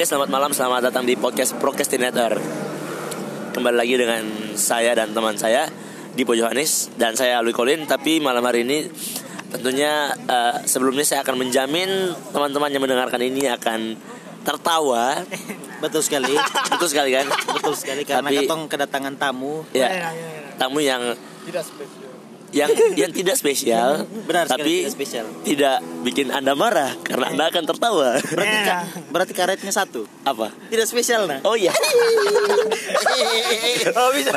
Oke, selamat malam, selamat datang di podcast Procrastinator. Kembali lagi dengan saya dan teman saya Dipo Johannes dan saya Alwi Colin. Tapi malam hari ini tentunya eh, sebelumnya saya akan menjamin teman-teman yang mendengarkan ini akan tertawa. Betul sekali. Betul sekali kan? Betul sekali karena Tapi- ketong kedatangan tamu. Ya, tamu yang yang yang tidak spesial, Benar tapi sekali tidak spesial. tidak bikin anda marah karena anda akan tertawa. Berarti ka- berarti karetnya satu. Apa? Tidak spesial nah. Oh iya. oh bisa.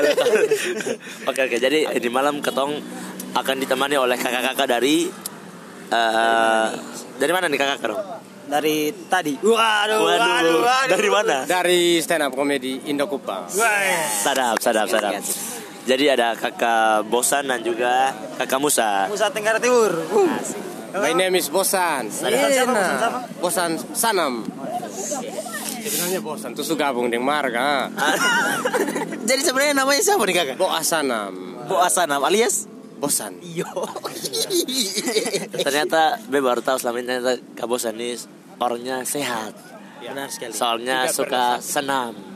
Oke oke. Jadi di malam ketong akan ditemani oleh kakak-kakak dari eh dari mana nih kakak dong? Dari tadi. Waduh, Waduh, dari mana? dari stand up comedy Indo Kupang. Sadap, sadap, sadap. Jadi ada kakak Bosan dan juga kakak Musa. Musa Tenggara Timur. Uh. My name is Bosan. Bosan siapa? Bosan siapa? Bosan Sanam. Sebenarnya Bosan itu gabung dengan Marga. Jadi sebenarnya namanya siapa nih kakak? Bo Asanam. Bo Asanam alias Bosan. Yo. Ternyata Be baru tahu selama ini ternyata Kak Bosan ini orangnya sehat. Benar sekali. Soalnya suka senam.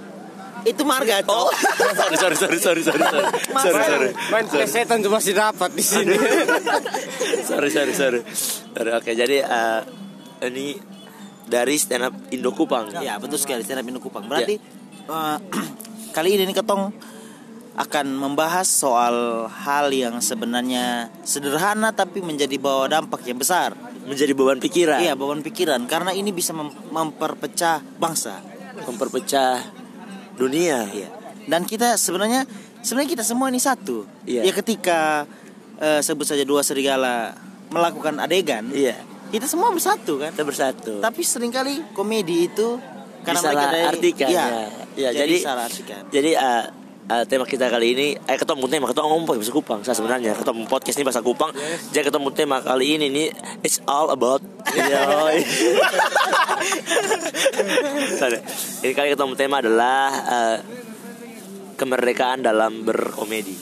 Itu marga Oh, toh. sorry sorry sorry sorry sorry sorry. Sorry sorry. Main setan cuma masih dapat di sini. sorry sorry sorry. Sorry oke jadi eh, ini dari stand up Indo Kupang. Ya betul sekali stand up Indo Kupang. Berarti eh, kali ini nih ketong akan membahas soal hal yang sebenarnya sederhana tapi menjadi bawa dampak yang besar. menjadi beban pikiran. Iya, beban pikiran. Karena ini bisa mem- memperpecah bangsa. memperpecah dunia Iya. Dan kita sebenarnya sebenarnya kita semua ini satu. Iya. Ya ketika eh, sebut saja dua serigala melakukan adegan, iya kita semua bersatu kan. kita bersatu Tapi sering kali komedi itu karena Disalah mereka dari artikan, Iya, ya. Iya, jadi, jadi- salah artikan. jadi eh, eh, tema kita kali ini eh ketemu tema ketemu ngomong bahasa Kupang saya sebenarnya ketemu podcast ini bahasa Kupang jadi ketemu tema kali ini nih it's all about. Sorry. ini kali ketemu tema adalah eh, kemerdekaan dalam berkomedi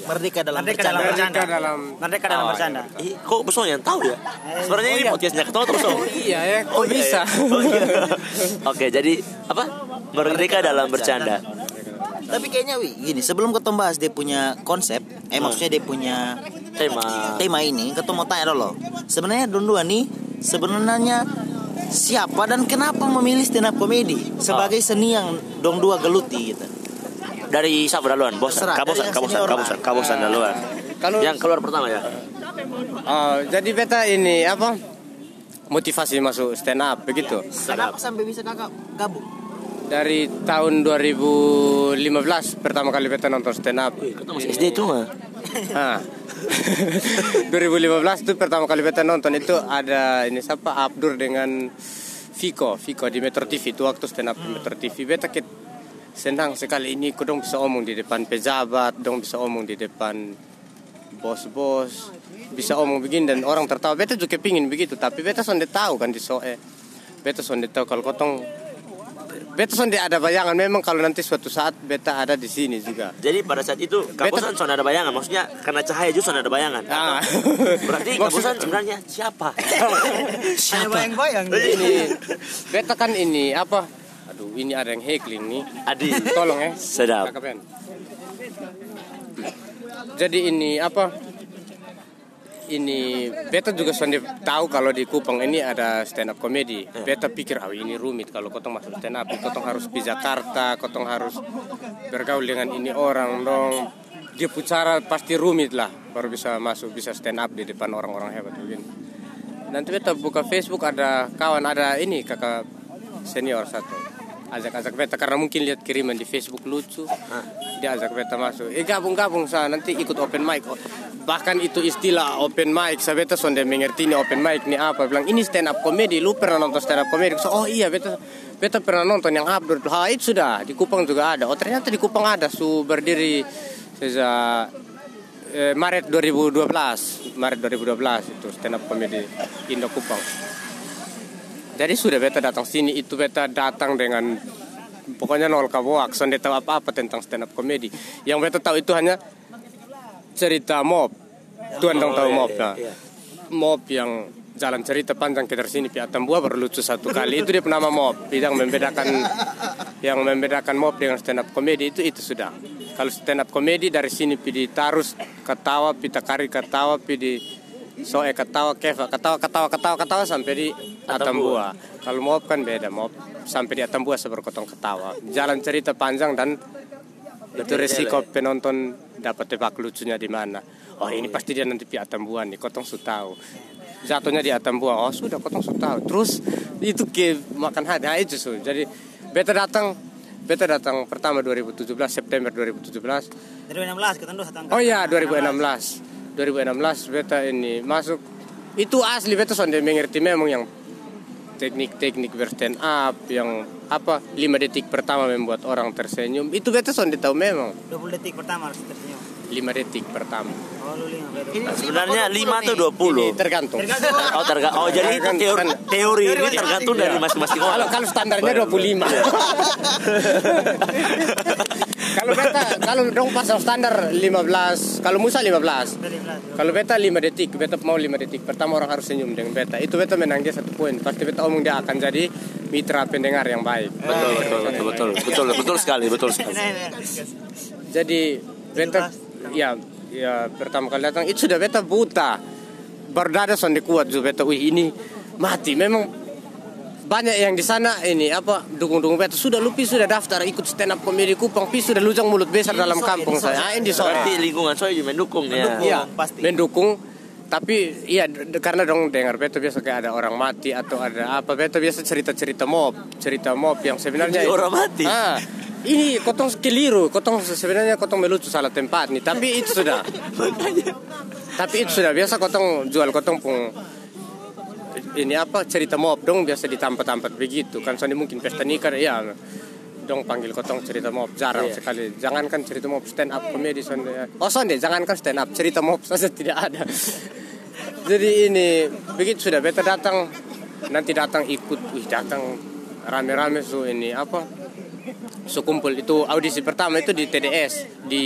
Merdeka dalam Merdeka bercanda. dalam bercanda. Merdeka dalam Merdeka dalam Oh, bercanda. Ih, kok besok yang tahu ya? Sebenarnya ini podcastnya ketemu terus. Oh, Iya ya, kok iya, bisa? iya. Oh, iya. Oke, jadi apa? Merdeka dalam bercanda. Tapi kayaknya wi gini, sebelum ketemu bahas dia punya konsep, eh maksudnya dia punya Tema. tema ini, ketemu mau tanya dulu. Sebenarnya dua nih, sebenarnya siapa dan kenapa memilih stand up comedy sebagai seni yang dong dua geluti gitu. Dari siapa duluan? Bosan, kabosan, kabosan, kabosan, lah. kabosan duluan. Kalau Yang keluar pertama ya. Oh, jadi beta ini apa? Motivasi masuk stand up begitu. Kenapa sampai bisa kakak gabung? Dari tahun 2015 pertama kali beta nonton stand up. Kita masih SD itu mah. Ah. 2015 itu pertama kali beta nonton itu ada ini siapa Abdur dengan Viko, Viko di Metro TV itu waktu stand up di Metro TV. Beta kit senang sekali ini ku dong bisa omong di depan pejabat, dong bisa omong di depan bos-bos, bisa omong begini dan orang tertawa. Beta juga pingin begitu, tapi beta sonde tahu kan di soe. Beta sonde tahu kalau kotong Beta sonde ada bayangan memang kalau nanti suatu saat beta ada di sini juga. Jadi pada saat itu kabosan sudah ada bayangan, maksudnya karena cahaya justru ada bayangan. Ah. Berarti kabosan sebenarnya siapa? siapa? bayang-bayang. ini beta kan ini apa aduh ini ada yang heckling nih Adi. tolong ya Sedap. Jadi ini apa ini beta juga sonde tahu kalau di Kupang ini ada stand up comedy. Beta pikir ah ini rumit kalau kotong masuk stand up, kotong harus di Jakarta, kotong harus bergaul dengan ini orang dong. Dia pucara pasti rumit lah baru bisa masuk bisa stand up di depan orang-orang hebat begini. Nanti beta buka Facebook ada kawan ada ini kakak senior satu ajak-ajak beta karena mungkin lihat kiriman di Facebook lucu. Dia ajak beta masuk. Eh gabung-gabung sa. Nanti ikut open mic bahkan itu istilah open mic saya beta sonde mengerti ini open mic ini apa. Bilang ini stand up comedy lu pernah nonton stand up comedy? So, oh iya beta beta pernah nonton yang Abdur ha itu sudah. Di Kupang juga ada. Oh ternyata di Kupang ada. Su berdiri sejak eh, Maret 2012 Maret 2012 itu stand up comedy Indo Kupang jadi sudah beta datang sini itu beta datang dengan pokoknya nol kaboak sonde tahu apa-apa tentang stand up comedy. Yang beta tahu itu hanya cerita mob. Tuan dong tahu iya, mob iya, nah. iya. mob yang jalan cerita panjang ke sini pihak Tambua baru lucu satu kali. Itu dia nama mob yang membedakan yang membedakan mob dengan stand up komedi itu itu sudah. Kalau stand up komedi dari sini pidi tarus ketawa pita kari ketawa pidi soe ketawa keva ketawa ketawa ketawa ketawa sampai di Atambua kalau mob kan beda mob sampai di Atambua seberkotong ketawa. Jalan cerita panjang dan itu resiko penonton dapat tebak lucunya di mana. Oh ini pasti dia nanti pihak Atambuan nih kotong su tahu. Jatuhnya di Atambua oh sudah kotong su tahu. Terus itu ke makan hati itu su jadi beta datang beta datang pertama 2017 September 2017 2016 ketemu datang oh ya 2016 2016 beta ini masuk. Itu asli beta sonde mengerti memang yang teknik-teknik berstand up yang apa 5 detik pertama membuat orang tersenyum. Itu beta sonde tahu memang. 20 detik pertama harus tersenyum. 5 detik pertama. Oh lima Nah, sebenarnya 5 atau 20 ini tergantung. Oh, terga oh jadi itu teori, teori ini tergantung. dari masing-masing kalau orang. kalau standarnya 25 kalau beta kalau dong pasang standar 15 kalau Musa 15 kalau beta 5 detik beta mau 5 detik. Pertama orang harus senyum dengan beta. Itu beta menang dia satu poin. Pasti beta omong dia akan jadi mitra pendengar yang baik. Betul, betul, betul, betul, betul, betul sekali, betul sekali. jadi beta ya ya pertama kali datang itu sudah beta buta. Berdada sonde kuat juga beta wih ini mati. Memang banyak yang di sana ini apa dukung-dukung beta sudah lupi sudah daftar ikut stand up komedi Kupang pi sudah lujang mulut besar dalam kampung saya. Ah, ini di Berarti lingkungan saya juga mendukung ya. Iya, pasti. mendukung. Tapi iya karena dong dengar beta biasa kayak ada orang mati atau ada apa beta biasa cerita-cerita mob cerita mob yang sebenarnya Jadi orang mati? ah ini kotong keliru kotong sebenarnya kotong melucu salah tempat nih. Tapi itu sudah. Tapi itu sudah biasa kotong jual kotong pun ini apa cerita mob dong biasa ditampat-tampat begitu. Kan soalnya mungkin pesta nikah ya. Dong panggil kotong cerita mob jarang Iya. sekali. Jangankan cerita mob stand up komedi sonde oh sonde jangankan stand up cerita mob saja tidak ada. Jadi ini begitu sudah beta datang. Nanti datang ikut wih datang rame-rame su ini apa su kumpul. Itu audisi pertama itu di TDS di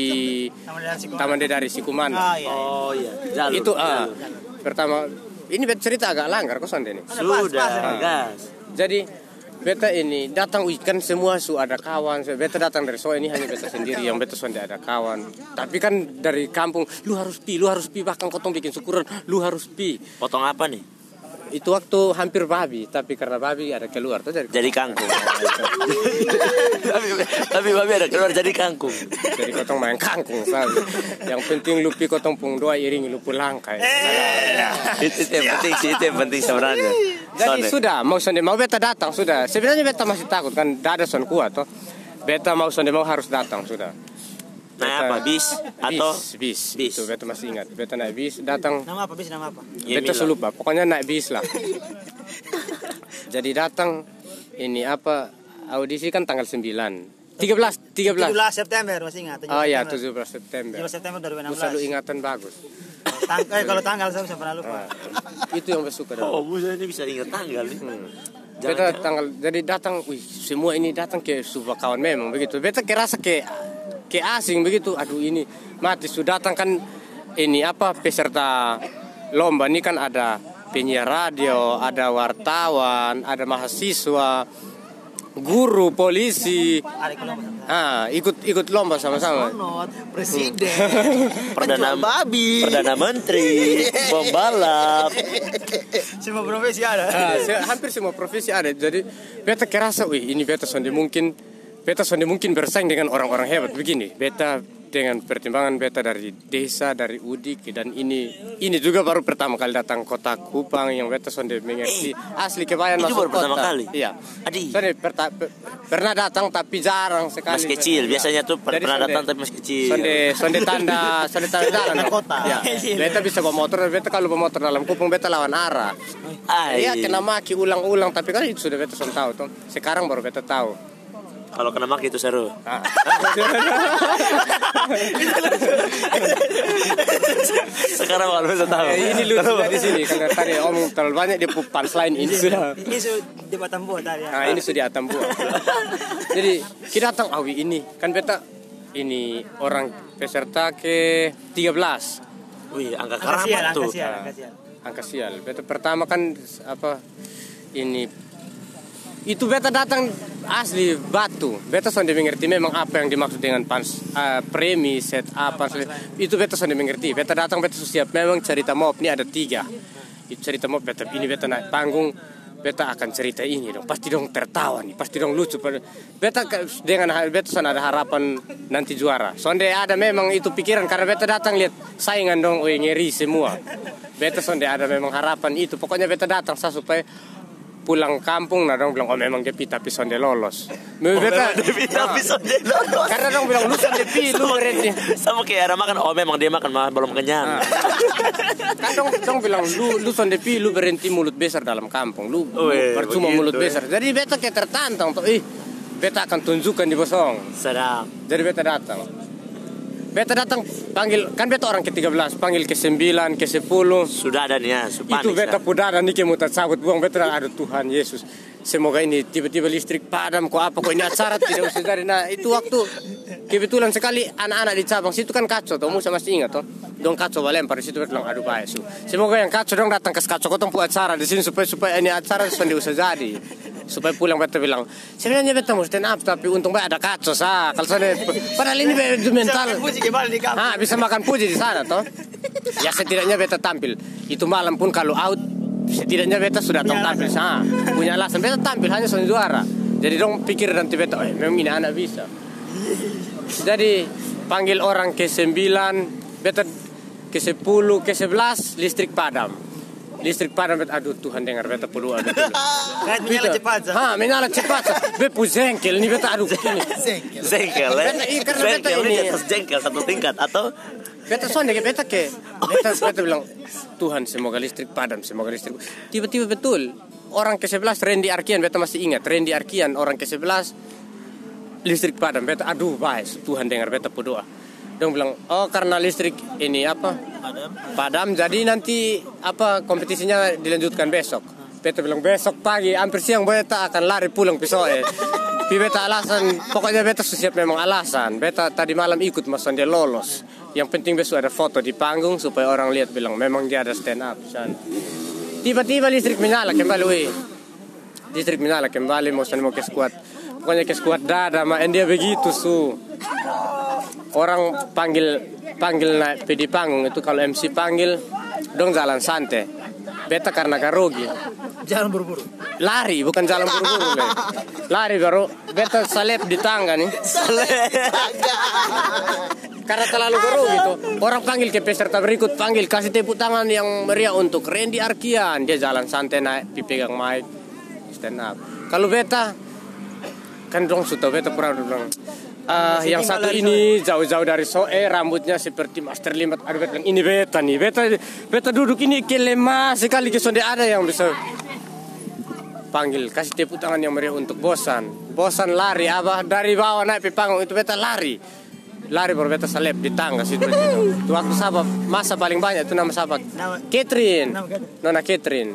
Taman Dedari Sikuman. Ah iya. Oh iya, jalur. itu ah jalur. pertama ini beta cerita agak langgar kok sonde ini? Sudah, gas. jadi beta ini datang wih kan semua su ada kawan. So, beta datang dari so ini hanya beta sendiri yang beta sonde ada kawan. Tapi kan dari kampung lu harus pi lu harus pi bahkan kotong bikin syukuran lu harus pi. Potong apa nih? Itu waktu hampir babi tapi karena babi ada keluar tuh dari Jadi kangkung. tapi, tapi babi ada keluar jadi kangkung. jadi kotong main kangkung sabi yang penting lu pi kotong pung doa iringi lu pulang kayak itu, itu yang penting sih, itu yang penting sebenarnya. Jadi Sonde. sudah mau sonde mau beta datang sudah. Sebenarnya beta masih takut kan tidak ada son kuat toh. Beta mau sonde mau harus datang sudah. Nah, apa bis atau bis, bis, bis. Itu beta masih ingat. Beta naik bis datang. nama apa bis nama apa Ya, beta selupa. Pokoknya naik bis lah. Jadi datang ini apa audisi kan tanggal 9 13 13 17 September masih ingat 17 Oh ya September. 17 September 17 September Lu selalu 2016 ingatan bagus Tang eh, kalau tanggal saya bisa pernah lupa Nah, Itu yang bersuka dari Oh, Musa ini bisa ingat tanggal nih. Hmm. Jangan- Beta tanggal jadi datang, wih semua ini datang ke sebuah kawan memang begitu. Beta kerasa ke ke asing begitu. Aduh ini mati sudah datang kan ini apa peserta lomba ini kan ada penyiar radio, ada wartawan, ada mahasiswa, guru, polisi. Ah, ikut ikut lomba sama-sama. Presiden Perdana penjual babi Perdana Menteri, pembalap. semua profesi ada Ah, se- hampir semua profesi ada. Jadi beta kerasa, wih ini beta sonde mungkin beta sonde mungkin bersaing dengan orang-orang hebat begini. Beta dengan pertimbangan beta dari desa, dari Udik dan ini ini juga baru pertama kali datang kota Kupang yang beta sonde mengerti asli kebayan itu masuk baru pertama kota. kali? Iya. Adi. Sonde perta- per- pernah datang tapi jarang sekali. Masih kecil, Iya. biasanya tuh per- Jadi pernah sonde- datang tapi masih kecil. Sonde sonde tanda sonde tanda jalan. Kota. Iya. Beta bisa bawa motor, beta kalau bawa motor dalam Kupang beta lawan arah. Iya kena maki ulang-ulang tapi kan itu sudah beta sudah tahu tuh. Sekarang baru beta tahu. Kalau kena maki itu seru. Ah. Sekarang baru bisa tahu. Eh, ini lucu di sini karena tadi om terlalu banyak di punchline ini sudah. ini su di Batambu tadi ya Nah ini sudah Atambua. Jadi kita datang awi ini kan beta ini orang peserta ke 13. Wih, angka angka sial keramat angka tuh. sial angka sial angka sial. Beta pertama kan apa ini itu beta datang asli batu. Beta sudah mengerti memang apa yang dimaksud dengan pans uh, premi set apa itu beta sudah mengerti. Beta datang beta siap. Memang cerita mob ini ada tiga. Itu cerita mob beta ini beta naik panggung. Beta akan cerita ini dong. Pasti dong tertawa nih. Pasti dong lucu. Beta dengan beta sana ada harapan nanti juara. Sonde ada memang itu pikiran. Karena beta datang lihat saingan dong. Ngeri semua. Beta sonde ada memang harapan itu. Pokoknya beta datang saya supaya pulang kampung nah dong bilang oh memang Depi tapi sonde lolos Oh, beta memang Devi tapi sonde lolos. karena dong bilang lu sonde pi lu berarti Sama kayak ada makan, oh memang dia makan malah belum kenyang. kan dong, dong bilang lu lu sonde pi lu berhenti mulut besar dalam kampung lu Weh, percuma begitu, mulut eh. besar jadi beta kayak tertantang tuh ih beta akan tunjukkan di bosong Sedap. jadi beta datang beta datang panggil kan beta orang ke-13 panggil ke-9 ke-10 Sudah ada nih ya, itu beta sudah. pudara nih mutat sabut buang beta aduh Tuhan Yesus semoga ini tiba-tiba listrik padam kok apa kok ini acara tidak usah dari nah itu waktu kebetulan sekali anak-anak di cabang situ kan kacau tuh musa masih ingat tuh dong kacau balempar situ bilang aduh baik su semoga yang kacau dong datang ke kacau kotong buat acara di sini supaya supaya ini acara sudah usah jadi supaya pulang beta bilang sebenarnya beta mau stand up tapi untung baik ada kacau sah kalau saya padahal ini beta mental? Ah, bisa makan puji di sana toh. Ya setidaknya beta tampil. Itu malam pun kalau out setidaknya beta sudah tahu tampil sana. Punya alasan beta tampil hanya soal juara. Jadi dong pikir nanti beta, oh memang ini anak bisa. Jadi panggil orang ke 9, beta ke 10, ke 11 listrik padam. Listrik padam beta aduh Tuhan dengar beta perlu aduh. Kan menyala cepat. Zah. Ha, menyala cepat. Bepu jengkel ini beta aduh ini. Jengkel ya. Beta- iya, karena beta Jengkel ini- ini atas jengkel satu tingkat atau Beta sonde ke beta ke beta, beta bilang Tuhan semoga listrik padam semoga listrik tiba-tiba betul orang ke 11 Randy Arkian beta masih ingat Randy Arkian orang ke 11 listrik padam beta aduh baik Tuhan dengar beta berdoa dong bilang oh karena listrik ini apa padam. jadi nanti apa kompetisinya dilanjutkan besok. Beta bilang besok pagi hampir siang beta akan lari pulang pisoe Pi beta alasan pokoknya beta siap memang alasan. Beta tadi malam ikut mas dia lolos. Yang penting besok ada foto di panggung supaya orang lihat bilang memang dia ada stand up tiba-tiba listrik menyala kembali weh. Listrik menyala kembali mau mau ke squad. Pokoknya ke squad dada main dia begitu su orang panggil panggil naik di panggung itu kalau MC panggil dong jalan santai. Beta karena garogi Jangan buru-buru. lari bukan jalan buru-buru lari baru beta salep di tangga nih. Karena terlalu garu gitu orang panggil ke peserta berikut panggil kasih tepuk tangan yang meriah untuk Randy Arkian. Dia jalan santai naik dipegang mic stand up. Kalau beta kan dong sudah beta pernah bilang Ah, yang satu ini jauh-jauh dari Soe rambutnya seperti Master Limat aduh beta ini beta nih beta beta duduk ini kelemah sekali ke sonde ada yang bisa panggil kasih tepuk tangan yang meriah untuk bosan. Bosan lari apa dari bawah naik ke panggung itu beta lari. Lari baru beta salep di tangga situ itu. Waktu sahabat masa paling banyak itu nama sahabat Nama- Catherine. Nama Catherine. Nona Catherine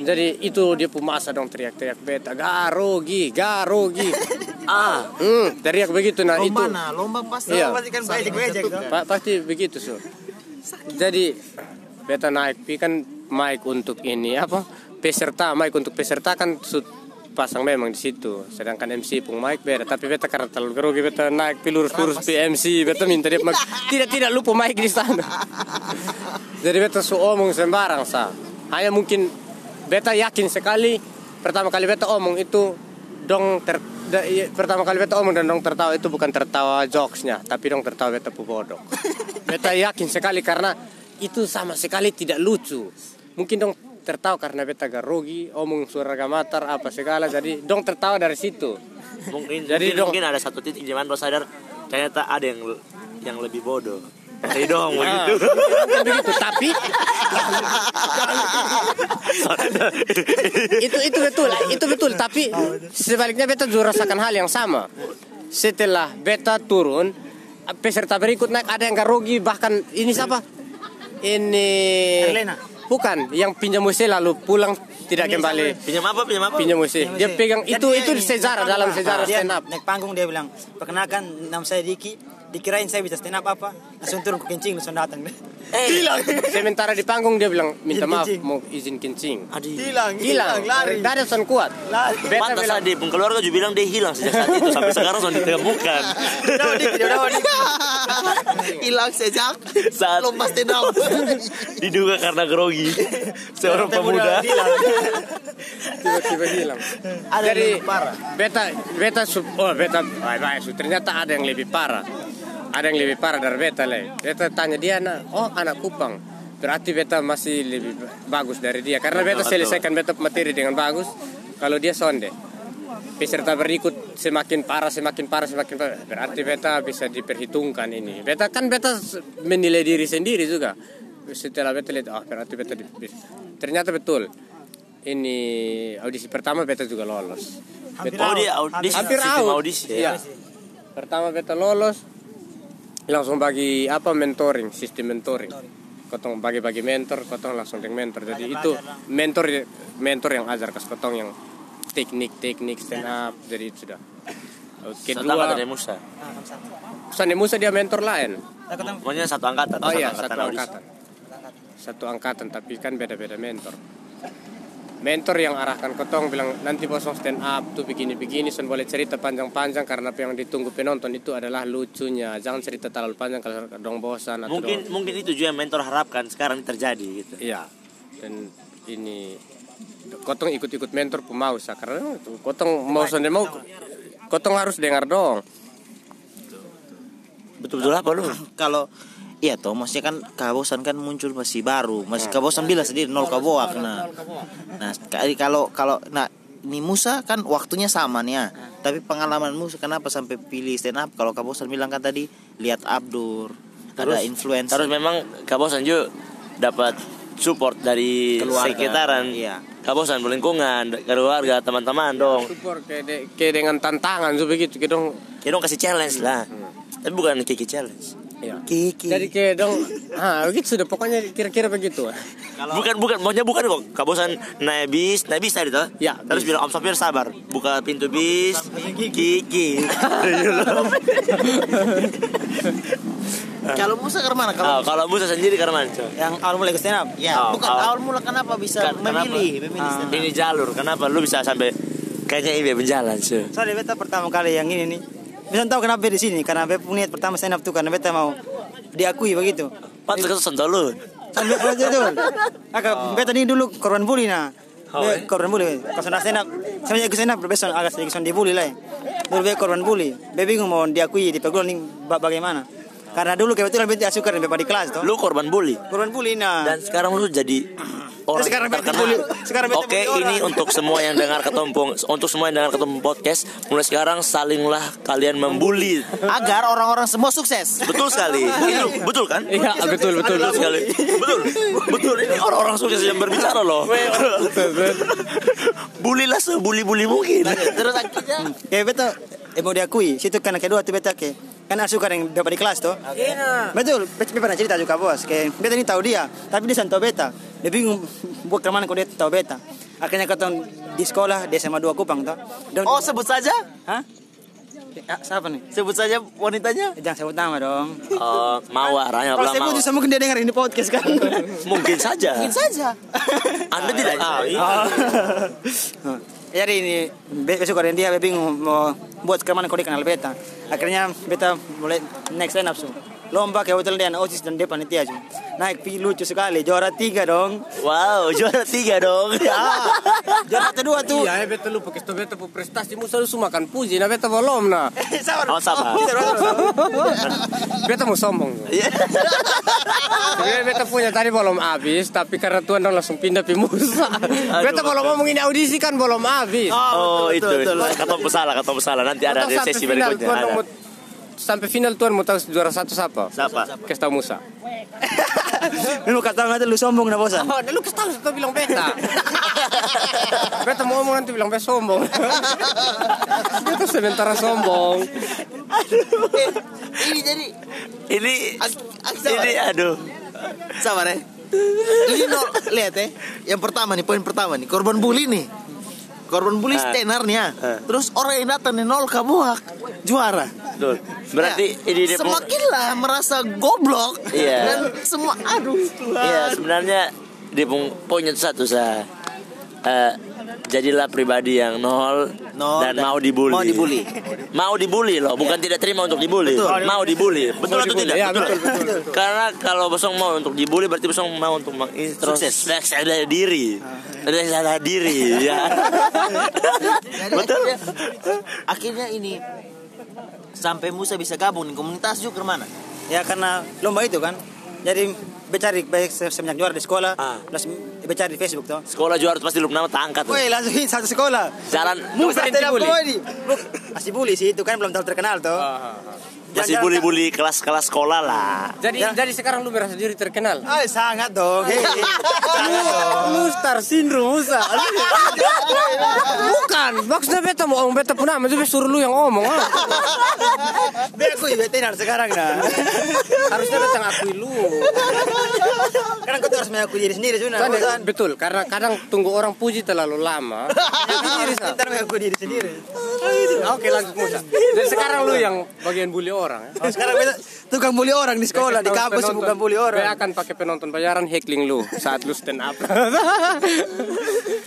jadi itu dia pun masa dong teriak-teriak beta garogi garogi ah hmm, teriak begitu nah itu Lomba nah, lomba pasti. Iya. Pasti kan bejek-bejek tuh. Pa- pasti begitu so. Jadi beta naik pi kan mic untuk ini apa peserta mic untuk peserta kan pasang memang di situ. Sedangkan MC pun mic beda. Tapi beta karena terlalu grogi beta naik pi lurus-lurus pi MC beta minta dia tidak tidak lupa mic di sana. Jadi beta su omong sembarang sa. Hanya mungkin beta yakin sekali pertama kali beta omong itu dong ter, da- iya, pertama kali beta omong dan dong tertawa itu bukan tertawa jokesnya tapi dong tertawa beta pu bodoh beta yakin sekali karena itu sama sekali tidak lucu. Mungkin dong tertawa karena beta garogi omong suara gamatar apa segala jadi dong tertawa dari situ. Mungkin Jadi jadi dong- mungkin ada satu titik zaman lo sadar ternyata ada yang yang lebih bodoh. Jadi dong begitu. bukan begitu tapi itu itu betul itu betul tapi sebaliknya beta juga rasakan hal yang sama setelah beta turun peserta berikut naik ada yang garogi bahkan ini siapa ini Erlena. bukan yang pinjam WC lalu pulang tidak kembali Pinjam apa? Pinjam apa? pinjam WC dia pegang Jadi itu dia itu ini, sejarah dalam sejarah stand up Naik panggung dia bilang, perkenalkan nama saya Diki. Dikirain saya bisa stand up apa? Langsung turun ke kencing langsung datang. Eh, Sementara di panggung dia bilang minta maaf kencing. mau izin kencing. Hilang, Hilang, lari. Dada son kuat. Lari. Pantas aja pun keluarga juga bilang dia hilang sejak saat itu sampai sekarang sudah ditemukan. Hilang sejak Saat lomba stand up. diduga karena grogi seorang pemuda. Hilang. tiba-tiba hilang. Ada Jadi yang lebih parah. beta beta sub, oh beta ternyata ada yang lebih parah. Ada yang lebih parah dari beta le. Beta tanya dia anak, oh anak Kupang. Berarti beta masih lebih bagus dari dia karena beta selesaikan beta materi dengan bagus. Kalau dia sonde. Peserta berikut semakin parah, semakin parah, semakin parah. Berarti beta bisa diperhitungkan ini. Beta kan beta menilai diri sendiri juga. Setelah beta lihat, ah berarti beta di, ternyata betul. Ini audisi pertama beta juga lolos. Hampir Oh audisi, Hampir out. audisi. Iya. Pertama beta lolos, langsung bagi apa mentoring, sistem mentoring. Kotong bagi-bagi mentor, kotong langsung dengan mentor. Jadi itu mentor mentor yang ajar kas kotong yang teknik-teknik stand up. Jadi itu sudah. Kedua dari Musa. Sani Musa dia mentor lain. Pokoknya satu angkatan. Oh iya, satu angkatan. Satu angkatan, tapi kan beda-beda mentor. Mentor yang arahkan kotong bilang nanti bosong stand up tuh begini-begini, sen boleh cerita panjang-panjang karena apa yang ditunggu penonton itu adalah lucunya. Jangan cerita terlalu panjang kalau dong bosan atau Mungkin dong- mungkin itu juga yang mentor harapkan sekarang terjadi gitu. Iya. Dan ini kotong ikut-ikut mentor pemau sa karena kotong mau sonde mau kotong harus dengar dong. Betul-betul apa lu? Kalau Iya toh, maksudnya kan kabosan kan muncul masih baru, masih kabosan bilang sendiri nol kaboak nah. Nah, kali kalau kalau nah ini Musa kan waktunya sama nih ya. Tapi pengalaman Musa kenapa sampai pilih stand up? Kalau kabosan bilang kan tadi lihat Abdur, ada Terus- influencer Terus memang Kabosan juga dapat support dari Keluarga. sekitaran. Iya. Kabosan lingkungan, keluarga, teman-teman dong. Support kayak, de- kayak dengan tantangan so begitu kayak dong Ya dong kasih challenge lah. Tapi bukan Kiki challenge. Iya. Kiki. Jadi kayak dong, ah begitu sudah pokoknya kira-kira begitu. Bukan bukan maunya bukan kok. Kabosan naik bis, naik bis tadi tuh. Ya, Terus bis. bilang Om Sopir sabar, buka pintu bis. Kiki. kalau Musa ke mana? Ah, Kalau kalau Musa sendiri karena mana? Yang awal mulai ke stand up. ya, Oh, bukan awal- awal mula kenapa bisa Kan- kenapa? memilih, memilih stand up? Ini jalur, kenapa lu bisa sampai kayaknya ini berjalan sih? Soalnya beta pertama kali yang ini nih. Bisa tahu kenapa di sini? Karena beta punya niat pertama stand up tuh karena beta mau diakui begitu. Pantas kata sentuh lu. Sambil belajar tuh. Agak beta ini dulu korban bully nah. Oh, Be- eh? korban bully. Pas sudah stand up, semenjak stand up agak sedikit dibully lah. Dulu be korban bully. Be bingung mau diakui di perguruan ini ba- bagaimana. Karena dulu kebetulan beta suka dengan di kelas tuh. Lu korban bully. Korban bully nah. Dan sekarang lu jadi orang sekarang bully- sekarang Oke, bully ini untuk semua yang dengar ketumpung, untuk semua yang dengar ketumpung podcast, mulai sekarang salinglah kalian membuli. Agar orang-orang semua sukses. Betul sekali. Itu betul kan? Iya betul betul Betul sekali. Betul. Betul ini orang-orang sukses yang berbicara loh. Bulilah sebuli-buli mungkin. Terus akhirnya Kayak beta eh, mau diakui. Situ karena kedua tuh beta ke kan suka dengan bepa di kelas tuh. Betul, beta pernah cerita juga bos. Kayak beta ini tahu dia, tapi dia santo beta. Dia bingung buat ke mana kok dia tahu beta. Akhirnya ketemu di sekolah di SMA 2 Kupang tuh. Dan, Oh sebut saja, Hah? Ya, siapa nih? sebut saja wanitanya. Jangan sebut nama dong. Oh, mawar, hanya Kalau sebut mawar. bisa mungkin dia dengar ini podcast kan. Mungkin saja. Mungkin saja. Anda tidak tahu. Oh. Jadi ini be- besok ada dia bingung mau buat ke mana kau dia kenal beta. Akhirnya beta mulai next line up. Lomba kayak hotel dia osis dan dia panitia su. Naik pi lucu sekali juara tiga dong. Wow, juara tiga dong. Ya. Juara kedua tuh. Iya, beta lupa kita beta pu prestasi musa lu makan puji, nah beta belum nah. Sabar. Oh, sabar. Beta mau sombong. Sebenarnya beta punya tadi belum habis, tapi karena Tuhan dong langsung pindah pi Musa. beta belum ngomong ini audisi kan belum habis. Oh, itu. betul, betul. Kata pesalah, kata pesalah. Nanti ada sesi berikutnya. Sampai final Tuhan mau tahu juara satu siapa? Siapa? Kasih tahu Musa. Lu kata nanti lu sombong na bosan. Oh, lu tahu satu bilang beta. beta mau ngomong nanti bilang beta sombong. beta sementara sombong. Ini jadi Ini, ini aduh. sabar ya. Ini nol, lihat ya. Yang pertama nih, poin pertama nih, korban bully nih. Korban bully Ah. tenar nih ya. Ah. Terus orang yang datang nih nol kabuak juara. Betul. Berarti ini dia Semakinlah merasa goblok. Iya. Dan semua aduh Tuhan. Iya, sebenarnya dia pun poinnya itu satu saya. Eh, jadilah pribadi yang nol, Nol dan, dan mau dibully. mau dibully. Mau dibully loh, bukan tidak terima untuk dibully. Betul. Mau dibully. Betul atau dibully. tidak? Ya, betul, betul, Karena kalau bosong mau untuk dibully berarti bosong mau untuk mengintrospeksi diri. Ada salah diri ya. Betul. akhirnya, akhirnya ini sampai Musa bisa gabung di komunitas juga ke mana? Ya karena lomba itu kan. Jadi be cari baik se- semenjak juara di sekolah, Ah. terus be cari di Facebook tuh. Sekolah juara pasti lu nama tak angkat. tuh. Woi langsung satu sekolah. Jalan Musa tidak bully. Masih bully sih itu kan belum terlalu terkenal tuh. Masih Jangan- bully-bully kelas-kelas sekolah lah. Jadi Ya. jadi sekarang lu merasa diri terkenal. Ah, sangat dong. Sangat dong. Lu star syndrome Musa. Bukan, maksudnya beta mau ngomong beta pun nama itu suruh lu yang ngomong. ah. Be aku veterinar sekarang nah. Harusnya beta ngakui lu. Karena kau harus mengakui diri sendiri sudah. Kan, betul, karena kadang tunggu orang puji terlalu lama. Jadi. Ntar mengakui diri sendiri. Oke lanjut Musa. Dan sekarang lu yang bagian bully orang. Ya. Oh, sekarang beta tukang bully orang di sekolah, di kampus Penonton. bukan bully Gue orang. akan pakai penonton bayaran heckling lu saat lu stand up.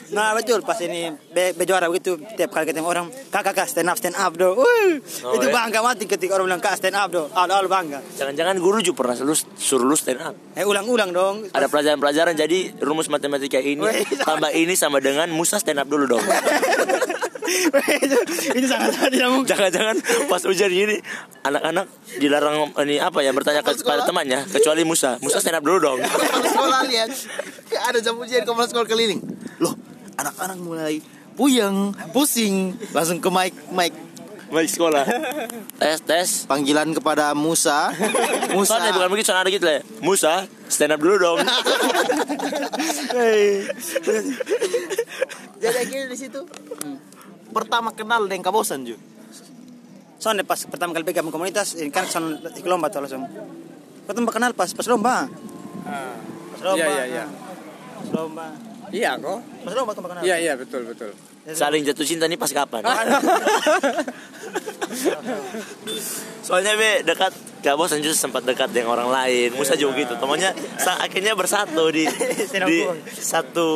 Nah betul pas ini be, be juara begitu tiap kali ketemu orang kakak kak stand up stand up do. Oh, itu ya? bangga mati ketika orang bilang kak stand up do. Awal awal bangga. Jangan-jangan guru juga pernah lu suruh lu stand up. Eh ulang-ulang dong. Ada pelajaran-pelajaran jadi rumus matematika ini tambah ini sama dengan Musa stand up dulu dong. itu, itu sangat sangat tidak mungkin. Jangan-jangan pas ujian gini anak-anak dilarang ini apa ya bertanya ke- kepada temannya kecuali Musa. Musa stand up dulu dong. Sekolah lihat ada jam ujian kepala sekolah keliling. Loh, anak-anak mulai puyeng, pusing, langsung ke mic mic Baik sekolah. Tes tes. panggilan kepada Musa. Musa. Soalnya bukan begitu, soalnya ada gitu lah. Musa, stand up dulu dong. Jadi akhirnya di situ pertama kenal dengan kabosan juga. Soalnya pas pertama kali pegang komunitas ini kan son ikut lomba tuh langsung. Pertama kenal pas pas lomba. Pas lomba. Iya iya iya. Pas lomba. Iya kok. Pas lomba tuh kenal. Iya iya betul betul. Saling jatuh cinta nih pas kapan? Soalnya be dekat Gak bosan justru sempat dekat dengan orang lain Musa juga gitu Temannya akhirnya bersatu di di satu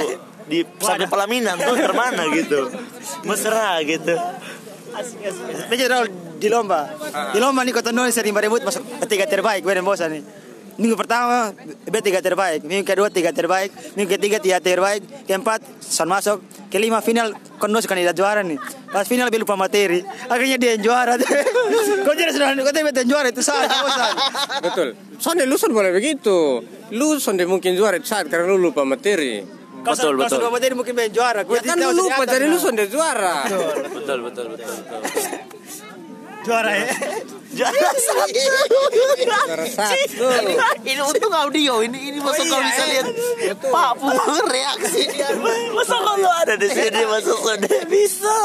di satu pelaminan tuh termana gitu mesra gitu Beja Raul di lomba. Di lomba nih kota Nol sering berebut masuk ketiga terbaik gue dan bosan nih. Minggu pertama B tiga terbaik, minggu kedua tiga terbaik, minggu ketiga tiga terbaik, keempat son masuk, kelima final konos kandidat juara nih. Pas final dia lupa materi, akhirnya dia yang juara. Kau jadi sudah kau tidak yang juara itu saja bosan. Betul. Sonde lu son boleh begitu. Lu sonde mungkin juara itu saat karena lu lupa materi. Kau Betul, sudah betul. lupa materi mungkin dia yang juara. Gue Ya kan lu lupa jadi lu sonde juara. Betul betul betul, betul. juara ya. Juara satu. ini untung audio ini ini masuk kalau bisa lihat Pak Pur reaksi Masa kalau ada di sini masuk sudah bisa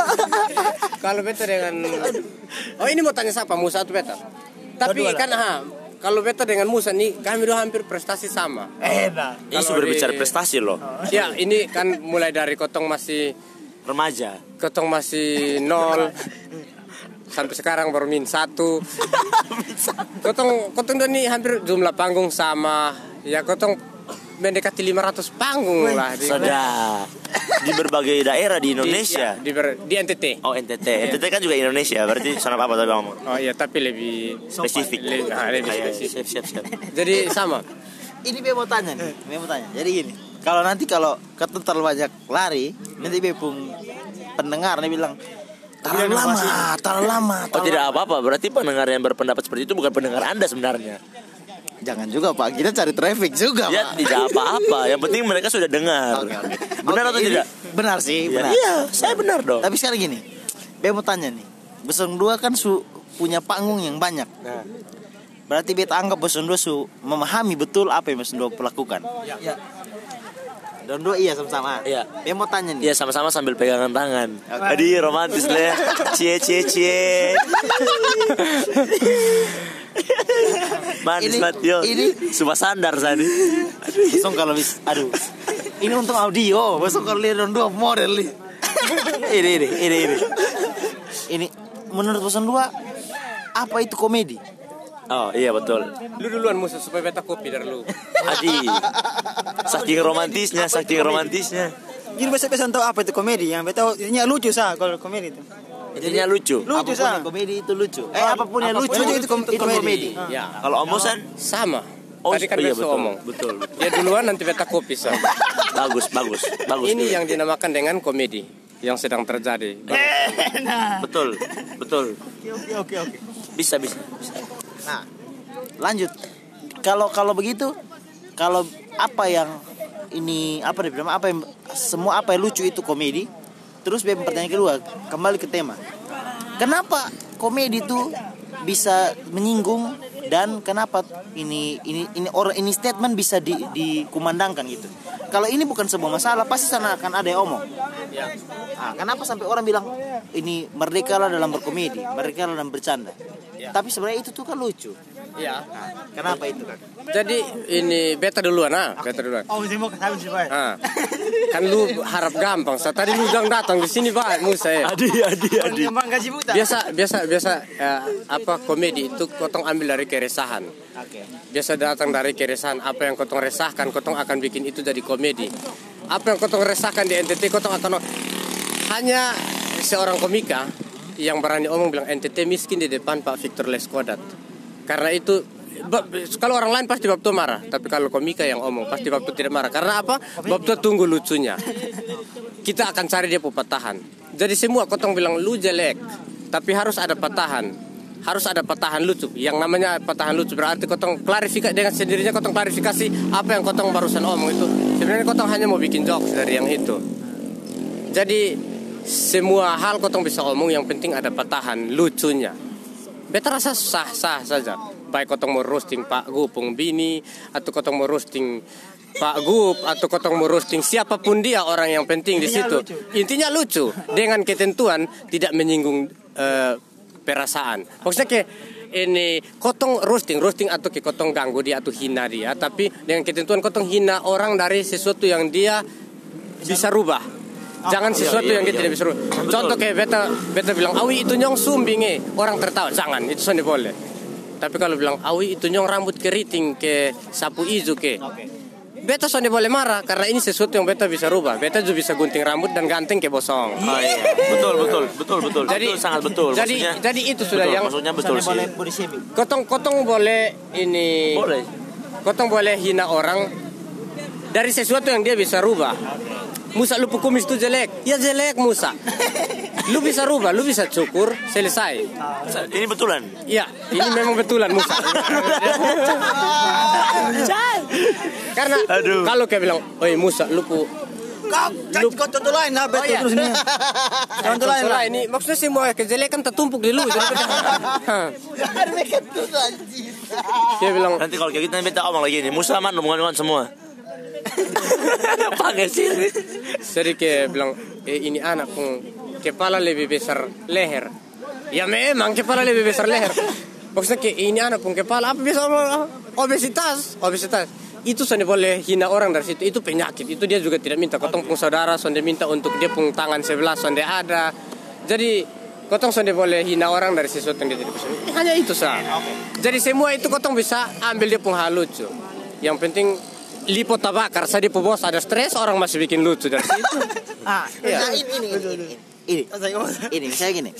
Kalau beta dengan Oh ini mau tanya siapa Musa atau beta? Tapi kan ha, kalau beta dengan Musa nih kami dua hampir prestasi sama. Enak. Ini sudah di- bicara prestasi loh Ya ini kan mulai dari kotong masih Remaja kotong masih nol sampai sekarang baru min satu. Kotong kotong dan nih hampir jumlah panggung sama. Ya kotong mendekati 500 panggung lah di, Sudah Di berbagai daerah di di, Indonesia. ya, di, ber- di NTT. Oh NTT NTT kan juga Indonesia Berarti sana apa tadi ngomong Oh iya tapi lebih Spesifik. Le- ah, lebih Ah, iya, spesifik. Siap siap siap. Jadi sama. ini Be mau tanya nih Be mau tanya. Jadi gini kalau nanti kalau ketemu terlalu banyak lari nanti Be pun pendengar nih bilang terlalu lama. terlalu lama. Oh tidak apa-apa. Berarti pendengar yang berpendapat seperti itu Bukan pendengar anda sebenarnya Jangan juga Pak, kita cari traffic juga Ya Pak. tidak apa-apa Yang penting mereka sudah dengar oke. Benar Oke, atau ini tidak? Benar sih, Ya, benar. Iya saya benar dong Tapi sekarang gini, Be mau tanya nih, Besong dua kan su punya panggung yang banyak. Nah. Berarti beta anggap Besong dua su memahami betul apa yang Besong dua lakukan. Ya. Dan dua iya sama-sama. Iya. Be mau tanya nih. Iya sama-sama sambil pegangan tangan Jadi romantis lah Cie cie cie Manis Ini- banget yo ini- Sumpah sandar tadi Besong kalau bis, aduh. Ini untuk audio, besok kalau lihat dua model nih. ini ini ini ini. Ini menurut Besong dua apa itu komedi? Oh iya betul. Lu duluan musuh supaya beta kopi dari lu. Adi. Saking romantisnya, saking romantisnya. Jadi biasa biasa tahu apa itu komedi yang beta ini lucu sah kalau komedi itu. Intinya lucu. Lucu yang komedi itu lucu. Eh apa pun yang lucu itu, itu kom- itu komedi. Ah. Ya, Kalau omosan sama. Oh, Tadi kan iya, betul. omong. Betul, betul. Ya duluan nanti beta kopi sah. bagus, bagus, bagus. Ini juga. yang dinamakan dengan komedi yang sedang terjadi. betul, betul. Oke oke oke. Bisa, bisa. Nah, lanjut. Kalau kalau begitu, kalau apa yang ini apa nih bilang apa yang semua apa yang lucu itu komedi. Terus biar pertanyaan kedua kembali ke tema. Kenapa komedi itu bisa menyinggung dan kenapa ini ini ini orang ini statement bisa di, dikumandangkan gitu. Kalau ini bukan sebuah masalah pasti sana akan ada yang omong. Ah, kenapa sampai orang bilang ini merdeka lah dalam berkomedi, merdeka lah dalam bercanda. Tapi sebenarnya itu tuh kan lucu. Ya. Nah, kenapa itu kan? Jadi ini beta duluan ah, beta duluan. Oh mesti mau kesal sih pak. Ah. Kan lu harap gampang. Sa tadi lu bilang datang di sini Pak Musa ya. Adi, adi, adi. Kembang gaji buta. Biasa biasa biasa eh, apa komedi itu kotong ambil dari keresahan. Oke. Biasa datang dari keresahan apa yang kotong resahkan kotong akan bikin itu jadi komedi. Apa yang kotong resahkan di NTT kotong akan hanya seorang komika yang berani omong bilang NTT miskin di depan Pak Victor Leskodat. Karena itu kalau orang lain pasti bab tuh marah, tapi kalau komika yang omong pasti bab tuh tidak marah. Karena apa? Bab tuh tunggu lucunya. Kita akan cari dia patahan. Jadi semua kotong bilang lu jelek, tapi harus ada patahan. Harus ada patahan lucu. Yang namanya patahan lucu berarti kotong klarifikasi dengan sendirinya kotong klarifikasi apa yang kotong barusan omong itu. Sebenarnya kotong hanya mau bikin jokes dari yang itu. Jadi semua hal kotong bisa omong yang penting ada patahan lucunya. Beta rasa sah-sah saja. Baik kotong mau roasting Pak Gupung Bini atau kotong mau roasting Pak Gup atau kotong mau roasting siapa pun dia orang yang penting di situ. Intinya lucu dengan ketentuan tidak menyinggung eh, perasaan. Maksudnya kayak ini kotong roasting, roasting atau ke kotong ganggu dia atau hina dia, tapi dengan ketentuan kotong hina orang dari sesuatu yang dia bisa rubah. Jangan sesuatu iya, yang dia iya. tidak bisa rubah. Contoh kayak beta beta bilang awi itu nyong sumbing eh orang tertawa jangan itu soalnya boleh. Tapi kalau bilang awi itu nyong rambut keriting ke sapu ijo ke Beta soalnya boleh marah karena ini sesuatu yang beta bisa rubah. Beta juga bisa gunting rambut dan ganteng ke bosong. Oh, iya. Betul, betul, betul, betul. Jadi Betul, sangat betul. Jadi Maksudnya- jadi itu sudah betul, yang maksudnya betul sih. boleh. Kotong kotong boleh ini Boleh. Kotong boleh hina orang dari sesuatu yang dia bisa rubah. Musa lu kumis itu jelek. Ya jelek Musa. Lu bisa rubah, lu bisa cukur, selesai. Ini betulan. Iya, ini memang betulan Musa. Karena Aduh. kalau kayak bilang, "Oi Musa, lu ku Kau Lu- kau contoh lain lah betul iya. terus ini. Contoh lain lah. ini maksudnya semua kejelekan tertumpuk di lu. Dia bilang, Nanti kalau kayak gitu nanti kita omong lagi nih. Musa man omongan semua. Pakai sih. Jadi kayak bilang eh, ini anak pun kepala lebih besar leher. Ya memang kepala lebih besar leher. Maksudnya kayak ini anak pun kepala apa bisa obesitas, obesitas. Itu sonde boleh hina orang dari situ. Itu penyakit. Itu dia juga tidak minta. Kotong pun saudara sonde minta untuk dia pun tangan sebelah sonde ada. Jadi kotong sonde boleh hina orang dari sesuatu yang dia tidak bisa. Hanya itu sah. Jadi semua itu kotong bisa ambil dia pun hal lucu. Yang penting lipo tabakar saya di bos ada stres orang masih bikin lucu dari situ. Ah, Nah, ini ini ini ini. Ini, ini misalnya gini.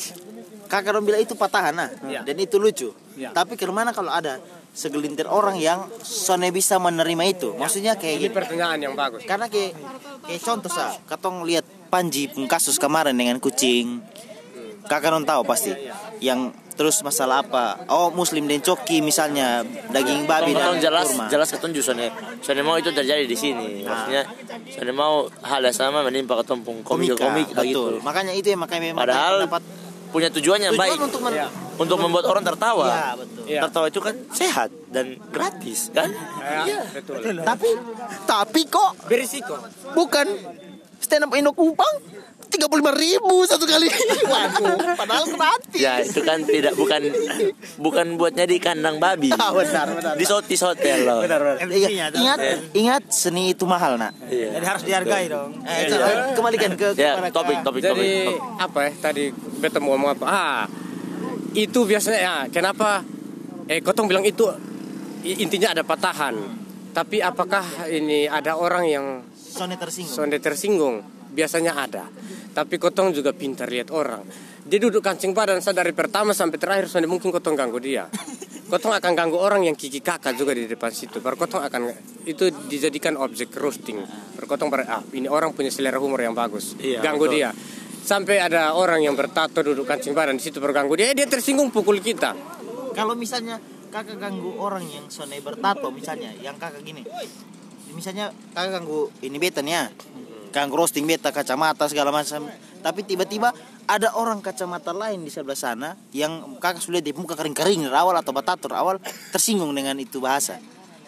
Kakak Rom bilang itu patahan nah, Iya. dan itu lucu. Iya. Tapi ke mana kalau ada segelintir orang yang sone bisa menerima itu? Maksudnya kayak Ini gini. pertanyaan yang bagus. Karena kayak kayak contoh sa, katong lihat Panji pun kasus kemarin dengan kucing. Kakak non tahu pasti. Yang terus masalah apa? Oh Muslim dan coki misalnya daging babi Tolong dan jelas kurma. jelas ketunjuk soalnya soalnya mau itu terjadi di sini maksudnya soalnya mau hal yang sama menimpa ketumpung komik Komika, komik betul. gitu Makanya itu yang makanya memang padahal dapat punya tujuan yang tujuan baik untuk men- Iya. untuk membuat orang tertawa Iya, betul. Iya. tertawa itu kan sehat dan gratis kan Ya, betul. Tapi tapi kok Berisiko. bukan stand up Indo Kupang tiga puluh ribu satu kali. Waduh, padahal gratis. ya itu kan tidak bukan bukan buatnya di kandang babi Ah, benar, benar. di sotis hotel loh Iya, ingat ingat seni itu mahal nak. Iya. Jadi harus dihargai dong. Eh, itu, kembalikan ke ya topik topik topik Jadi apa ya tadi beta mau ngomong apa? Ah, itu biasanya ya kenapa eh kotong bilang itu intinya ada patahan tapi apakah ini ada orang yang Sone tersinggung. sonde tersinggung. Biasanya ada. Tapi kotong juga pintar lihat orang. Dia duduk kancing badan saya dari pertama sampai terakhir sonde mungkin kotong ganggu dia. Kotong akan ganggu orang yang kiki kakak juga di depan situ. Baru kotong akan itu dijadikan objek roasting. Baru kotong ber, ah ini orang punya selera humor yang bagus. Iya, ganggu betul. dia. Sampai ada orang yang bertato duduk kancing badan di situ baru ganggu dia. Eh, dia tersinggung pukul kita. Kalau misalnya kakak ganggu orang yang sone bertato misalnya, yang kakak gini. Misalnya kakak ganggu ini beta nih ya. Ganggu roasting beta kacamata segala macam. Tapi tiba-tiba ada orang kacamata lain di sebelah sana yang kakak sudah di muka kering-kering awal atau batator awal tersinggung dengan itu bahasa.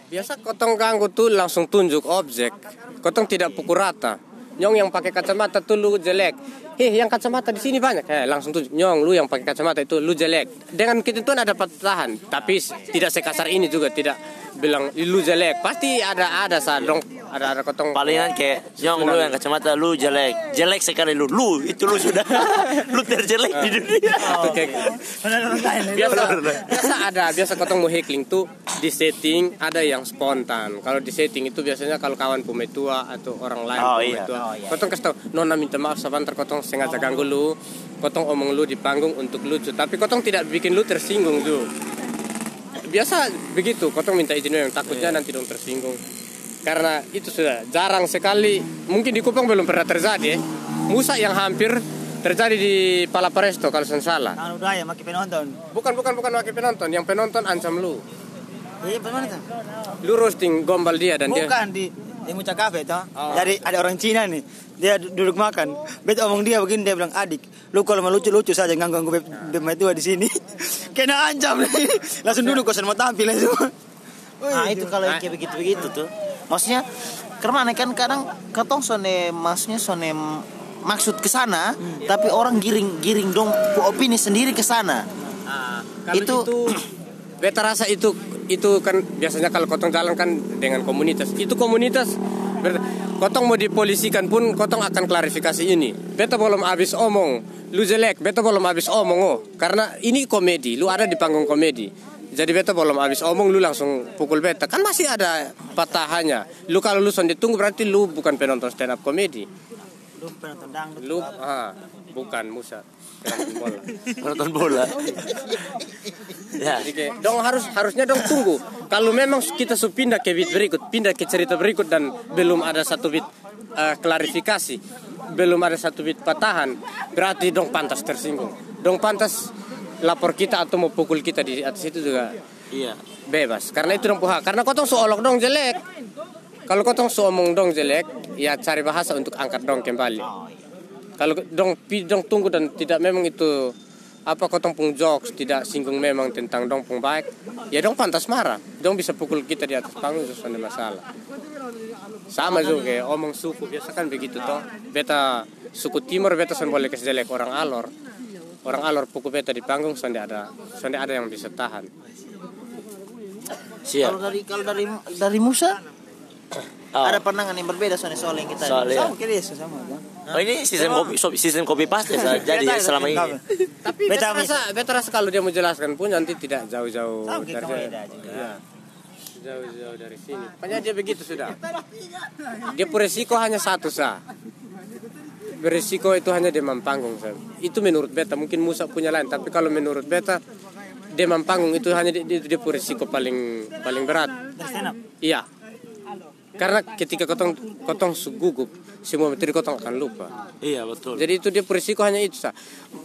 Biasa kotong ganggu tuh langsung tunjuk objek. Kotong tidak pukul rata. Nyong yang pakai kacamata tuh lu jelek. Eh, yang kacamata di sini banyak. Eh, langsung tunjuk. Nyong, lu yang pakai kacamata itu lu jelek. Dengan ketentuan ada patahan, tapi tidak sekasar ini juga tidak bilang lu jelek. Pasti ada ada sa dong. Ada ada kotong. Palingan kayak Nyong lu yang kacamata lu jelek. Jelek sekali lu. Lu itu lu sudah. Lu terjelek di dunia. Itu kayak biasa, biasa ada biasa kotong mau heckling tuh di setting ada yang spontan. Kalau di setting itu biasanya kalau kawan pemetua atau orang lain Oh, iya. pemetua Oh, iya. kotong kasih tau nona minta maaf sebentar kotong sengaja ganggu lu. Kotong omong lu di panggung untuk lucu. Tapi kotong tidak bikin lu tersinggung tuh biasa begitu kotong minta izin yang takutnya nanti dong tersinggung karena itu sudah jarang sekali mungkin di Kupang belum pernah terjadi. Musa yang hampir terjadi di Palaparesto kalau saya salah Anu maki penonton. Bukan bukan bukan wakil penonton, yang penonton ancam lu. Iya? Lu roasting gombal dia dan dia. Bukan di di Muca Cafe toh. Oh. Jadi ada orang Cina nih. Dia du- duduk makan. Bet omong dia begini dia bilang, "Adik, lu kalau mau lucu-lucu saja ganggu-ganggu beb beb tua di sini." Kena ancam nih. Langsung duduk kosan mau tampil itu. Nah itu kalau yang kayak begitu-begitu tuh Maksudnya Karena kan kadang Ketong sone Maksudnya sone Maksud ke sana Tapi orang giring-giring dong Opini sendiri ke sana Kalau itu, Itu- beta rasa itu itu kan biasanya kalau kotong jalan kan dengan komunitas. Itu komunitas kotong mau dipolisikan pun kotong akan klarifikasi ini. Beta belum habis omong, lu jelek, beta belum habis omong oh. Karena ini komedi, lu ada di panggung komedi. Jadi beta belum habis omong lu langsung pukul beta. Kan masih ada patahannya. Lu kalau lu sonde tunggu berarti lu bukan penonton stand up komedi. Lu penonton dangdut. Lu ah, bukan Musa. Penonton bola. Nonton bola Ya Jadi kayak, dong harus harusnya dong tunggu. Kalau memang kita su pindah ke beat berikut, pindah ke cerita berikut dan belum ada satu bit eh, klarifikasi, belum ada satu bit patahan, berarti dong pantas tersinggung. Dong pantas lapor kita atau mau pukul kita di atas itu juga Iya bebas. Karena itu dong puha. Karena kotong seolok dong jelek. Kalau kotong omong dong jelek, ya cari bahasa untuk angkat dong kembali. Kalau dong pi dong tunggu dan tidak memang itu apa kotong pung jokes tidak singgung memang tentang dong pung baik, ya dong pantas marah. Dong bisa pukul kita di atas panggung itu ada masalah. Sama juga kayak omong suku biasa kan begitu toh. Beta suku timur beta sen boleh kasih jelek orang alor. Orang alor pukul beta di panggung sonde ada sonde ada yang bisa tahan. Siap Kalau dari kalau dari dari Musa Oh. Ada pandangan yang berbeda soal soal yang kita Soalnya Sama kira Yesus sama. Bang. Oh ini sistem kopi sistem kopi paste Sa. jadi selama ini. Tapi Beta rasa, beta rasa kalau dia mau jelaskan pun nanti tidak jauh-jauh dari juga. Iya. Jauh-jauh dari sini. Makanya dia begitu sudah. Dia beresiko hanya satu sah. Beresiko itu hanya demam panggung sah. Itu menurut beta mungkin Musa punya lain, tapi kalau menurut beta demam panggung itu hanya dia, dia, dia beresiko paling paling berat. Iya. Karena ketika kotong kotong gugup, semua materi kotong akan lupa. Iya betul. Jadi itu dia berisiko hanya itu sah.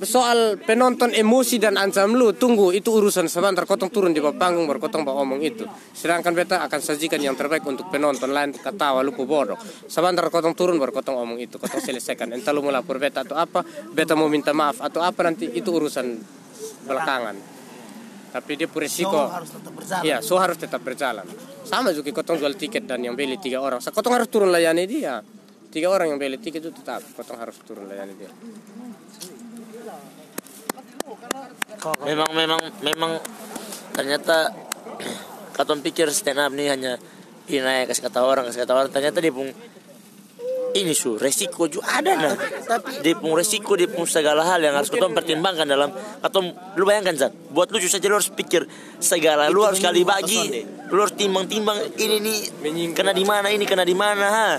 Soal penonton emosi dan ancam lu tunggu itu urusan sebentar kotong turun di bawah panggung baru kotong bawa omong itu. Sedangkan beta akan sajikan yang terbaik untuk penonton lain ketawa lupa bodoh. Sebentar kotong turun baru kotong omong itu kotong selesaikan. Entah lu mau lapor beta atau apa, beta mau minta maaf atau apa nanti itu urusan belakangan. Tapi dia berisiko. Show harus tetap berjalan. Iya, so harus tetap berjalan. Sama juga kotong jual tiket dan yang beli tiga orang. Kotong harus turun layani dia. Tiga orang yang beli tiket itu tetap kotong harus turun layani dia. Memang memang memang ternyata Katon pikir stand up nih hanya ini kasih kata orang kasih kata orang. Ternyata dia pun ini su resiko juga ada nah. Tapi dia pun resiko dia pun segala hal yang harus kita pertimbangkan dalam atau lu bayangkan Zat buat lu saja lu harus pikir segala lu harus kali bagi lu harus timbang-timbang ini nih kena di mana ini kena di mana ha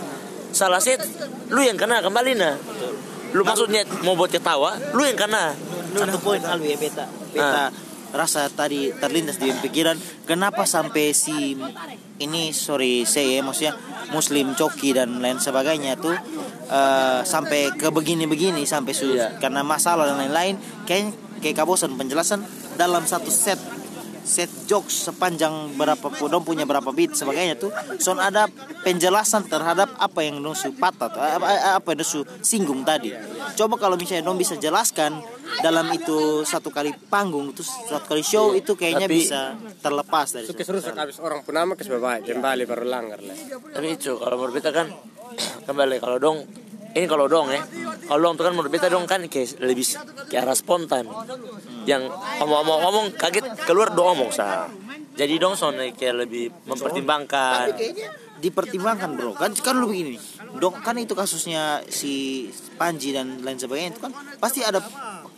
salah set lu yang kena kembali nah lu maksudnya mau buat ketawa lu yang kena. Satu poin Alwi ya beta. Beta rasa tadi terlintas di pikiran kenapa sampai si ini sorry saya ya, maksudnya muslim coki dan lain sebagainya tuh eh, sampai ke begini-begini sampai su Iya. karena masalah dan lain-lain kayak kayak kabosan penjelasan dalam satu set set jokes sepanjang berapa dong punya berapa beat sebagainya tuh. Son ada penjelasan terhadap apa yang dong su patah tuh, apa, apa yang dong su singgung tadi. Coba kalau misalnya dong bisa jelaskan dalam itu satu kali panggung terus satu kali show itu kayaknya Tapi- bisa terlepas dari Itu keserusak habis orang pun nama kes baik kembali baru langgar lah. tapi itu kalau beta kan kembali kalau dong ini kalau dong ya. Kalau dong tuh kan menurut beta dong kan kayak lebih ke arah spontan. Yang ngomong ngomong kaget keluar dong ngomong sah jadi dong son kayak lebih mempertimbangkan. Kayaknya dipertimbangkan bro. Kan kan lu begini dong kan itu kasusnya si Panji dan lain sebagainya itu kan pasti ada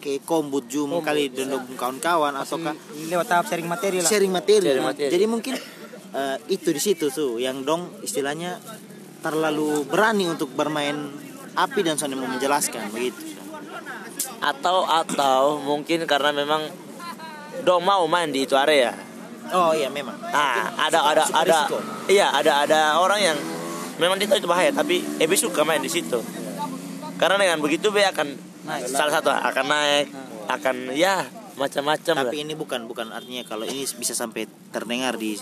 kayak kombut jum kali dan dong kawan-kawan atau kan lewat tahap sharing materi lah. sharing materi. Sharing materi. Jadi mungkin eh, itu di situ tuh yang dong istilahnya terlalu berani untuk bermain api dan saling mau menjelaskan begitu. atau atau mungkin karena memang dong mau main di itu area Oh iya memang. Ah, ada ada Suka ada risiko. iya ada ada orang yang memang dia tahu itu bahaya tapi Ebe suka main di situ. Karena dengan begitu Be akan salah satu akan naik, akan ya macam-macam lah. Tapi ini bukan bukan artinya kalau ini bisa sampai terdengar di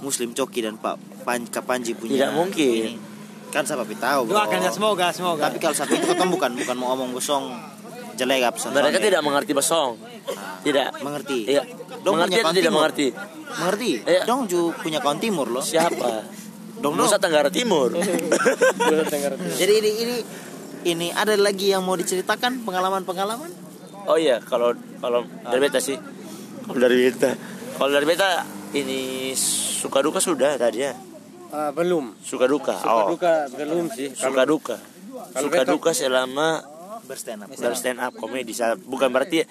Muslim Coki dan Pak Pan, Kak Panji punya Tidak mungkin. ini. Kan siapa tahu. bro. doakan ya semoga semoga Tapi kalau sampai itu kan bukan bukan mau omong gosong jelek apa Mereka tidak mengerti basong. Tidak. mengerti. Iya. Dong mengerti punya atau tidak timur. mengerti? Mengerti? Iya. Dong juga punya kawan timur loh. Siapa? Dong dong. Nusa Tenggara Timur. Jadi ini ini ini ada lagi yang mau diceritakan pengalaman-pengalaman? oh iya, kalau kalau dari beta sih. Kalau dari beta. Kalau dari beta ini suka duka sudah tadi ya. Ah, belum. Suka duka. Suka oh. duka belum sih. Suka duka. kalau Suka duka selama Berstand up. dalam stand up komedi bukan berarti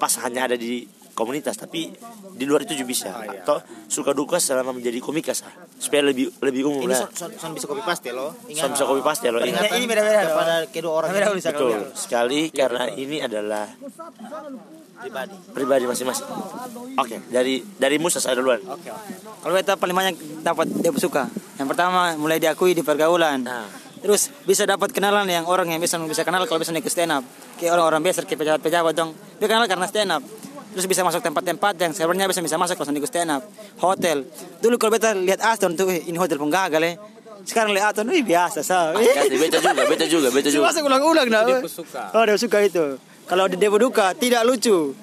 pas hanya ada di komunitas tapi di luar itu juga bisa iya. atau suka duka selama menjadi komika sah supaya lebih lebih umum Ini lah son, son, son bisa copy paste loh. Son bisa copy paste loh ini Peringatan Ini beda-beda loh. kepada kedua orang bisa betul sekali karena ini adalah pribadi. pribadi masing-masing oke dari dari Musa saya duluan kalau beta paling banyak dapat dia suka yang pertama mulai diakui di pergaulan nah Terus bisa dapat kenalan yang orang yang bisa bisa kenal kalau bisa naik ke stand up. Kayak orang-orang biasa kayak pejabat-pejabat dong. Dia kenal karena stand up. Terus bisa masuk tempat-tempat yang sebenarnya bisa bisa masuk kalau naik ke stand up. Hotel. Dulu kalau beta lihat Aston tuh "Eh, ini hotel pun gagal ya. Sekarang lihat Aston, ini biasa sah. beta juga beta juga beta juga Masuk ulang-ulang nah. Dia pun suka. Oh, dia suka itu. Kalau di Dewa Duka tidak lucu.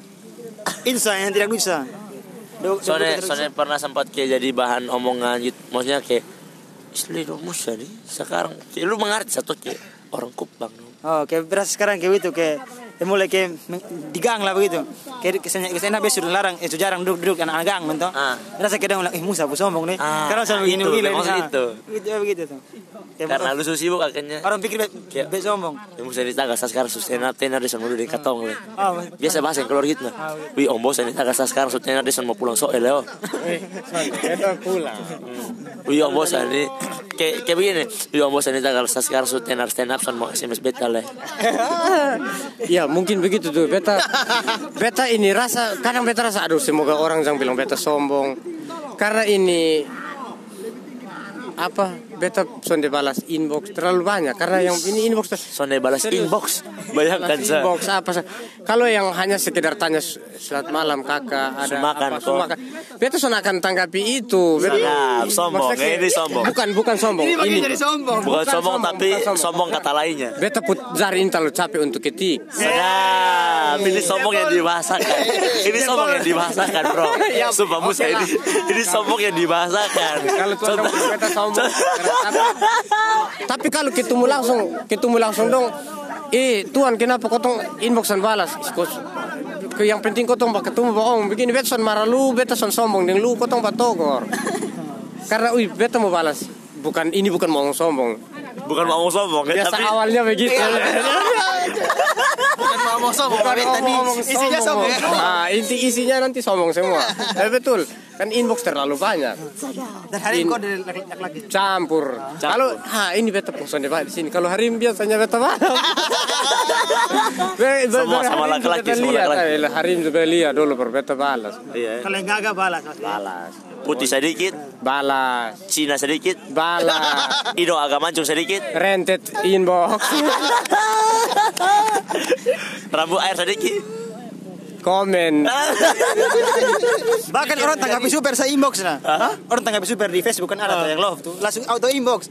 Insan yang tidak bisa. Soalnya soalnya pernah sempat kayak jadi bahan omongan gitu maksudnya kayak Isli dong Musa nih sekarang kayak lu mengerti satu kayak orang kupang. Oh, kayak berasa sekarang kayak gitu kayak ya mulai kayak di gang lah begitu. Kayak ke sana ke sana biasa sudah larang, itu jarang duduk duduk anak gang mentok. Ah. Berasa kayak dia bilang, eh Musa aku sombong nih. Ah, Karena selalu begini itu, begini. ah. itu. Begitu begitu tuh. Karena lu susi sibuk akhirnya orang pikir be, be sombong. Ya Musa ini tangga sekarang susena tenar desan mau di katong le. Oh, Biasa bahasa yang keluar gitu nah. Wih om bos ini tangga sekarang susena desan mau pulang soel leo. Beta pulang. Wih om bos ini kayak kayak begini. Wih om bos ini tangga sekarang susena stand up san mau SMS beta le. Ya mungkin begitu tuh beta beta ini rasa kadang beta rasa aduh semoga orang jangan bilang beta sombong karena ini apa beta sonde balas inbox terlalu banyak karena yang ini inbox ter- Sonde balas Serius. inbox. Bayangkan balas sa. inbox apa sa- kalau yang hanya sekedar tanya "S- selamat malam kakak ada Sumakan, apa kok." sumakan beta son akan tanggapi itu Beta- sombong. Maksudnya Ini sombong. bukan bukan sombong ini, sombong. Bukan sombong tapi bukan sombong kata lainnya. beta put jari ini terlalu capek untuk ketik Sedap. Ini sombong yang dibahasakan. Ini sombong yang dibahasakan, Bro. Sumpah Musa ini ini sombong yang dibahasakan. kalau tuan beta sombong tapi, tapi kalau ketemu langsung ketemu langsung dong eh tuan kenapa kau tong inboxan balas ke yang penting kau tong bak ketemu bohong begini beta son marah lu beta son sombong dengan lu kau tong batogor karena wih beta mau balas bukan ini bukan mau sombong Bukan mau sombong kan, Biasa tapi awalnya begitu. Bukan mau sombong, Beta nih. Isinya sombong. Ah, inti isinya nanti sombong semua. Eh, betul. Kan inbox terlalu banyak. Dan hari In- kau dari laki-laki. Campur. Kalau ha ini beta pungson di sini. Kalau hari ini biasanya beta malam. Semua sama ini laki-laki, beta lihat, laki-laki. eh, Hari ini coba lihat dulu baru beta balas. iya. Kalau yang gagal balas. Balas. putih sedikit, Balas. Cina sedikit, Balas. Indo agak mancung sedikit, Rented inbox. rambut air sedikit. Komen. Bahkan orang tanggapi super saya inbox nah. Orang tanggapi super di Facebook kan ada tuh yang love tuh. Langsung auto inbox.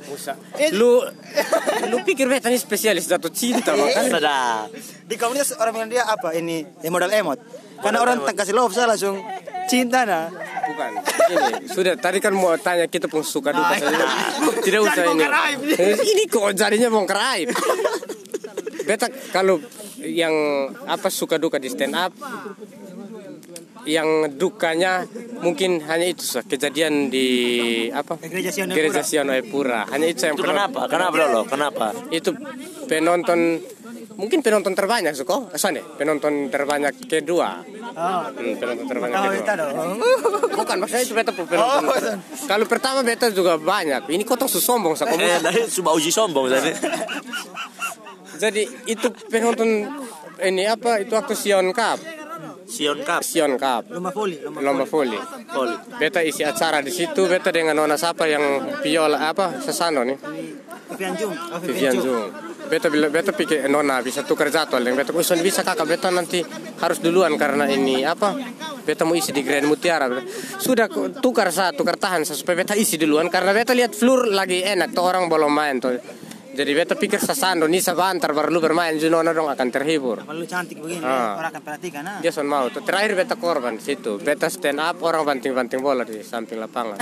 Lu lu pikir beta ini spesialis jatuh cinta makanya. Sedap. Di komunitas orang bilang dia apa ini ya modal emot. Karena orang kasih love saya langsung cinta nah. Bukan. Ini sudah tadi kan mau tanya kita pun suka duka saja. Tidak usah ini. Ini kok jadinya bongkar aib. Beta kalau yang apa suka duka di stand up yang dukanya mungkin hanya itu sah kejadian di apa Gereja Sion Epura. Gereja Sion Epura. hanya itu yang Itu pernah- kenapa? Kenapa lo? Kenapa? itu penonton mungkin penonton terbanyak suko sana penonton terbanyak kedua Oh. Hmm, penonton terbanyak kedua kita dong. Bukan maksudnya itu beta penonton. Kalau pertama beta juga banyak. Ini kotong su sombong sa Eh, dari coba uji sombong tadi. Jadi itu penonton ini apa itu waktu Sion Cup. Sion Cup. Sion Cup. Lomba voli, lomba Lomba voli. Poli. Beta isi acara di situ. Beta dengan nona siapa yang viola apa sesano nih. Vivian Jung. Oh, Vivian Zung. Beta bila beta pikir nona bisa tukar jadwal dengan beta. Usun bisa kakak beta nanti harus duluan karena ini apa? Beta mau isi di Grand Mutiara. Sudah tukar sa tukar tahan supaya beta isi duluan karena beta lihat floor lagi enak tuh orang belum main tuh. Jadi beta pikir sasando nih sebentar baru lu bermain jadi nona dong akan terhibur. Kalau lu cantik begini, Ah. orang akan perhatikan nah. Dia son mau. Tuh, terakhir beta korban di situ. Beta stand up orang banting-banting bola di samping lapangan.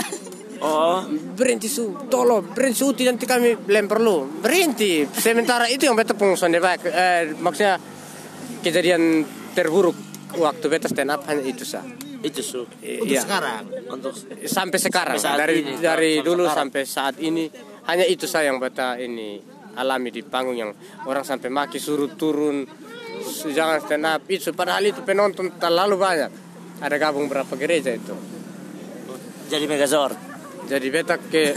Oh, berhenti su tolong berhenti su nanti kami lempar lu berhenti sementara itu yang beta pun sonde baik eh, maksudnya kejadian terburuk waktu beta stand up hanya itu sah itu su. Iya. Sekarang. Untuk sampai sekarang Sampai dari ini. dari Sampai dulu sekarang. sampai saat ini hanya itu saya yang beta ini alami di panggung yang orang sampai maki suruh turun jangan stand up itu padahal itu penonton terlalu banyak ada gabung berapa gereja itu jadi Megazord. jadi beta ke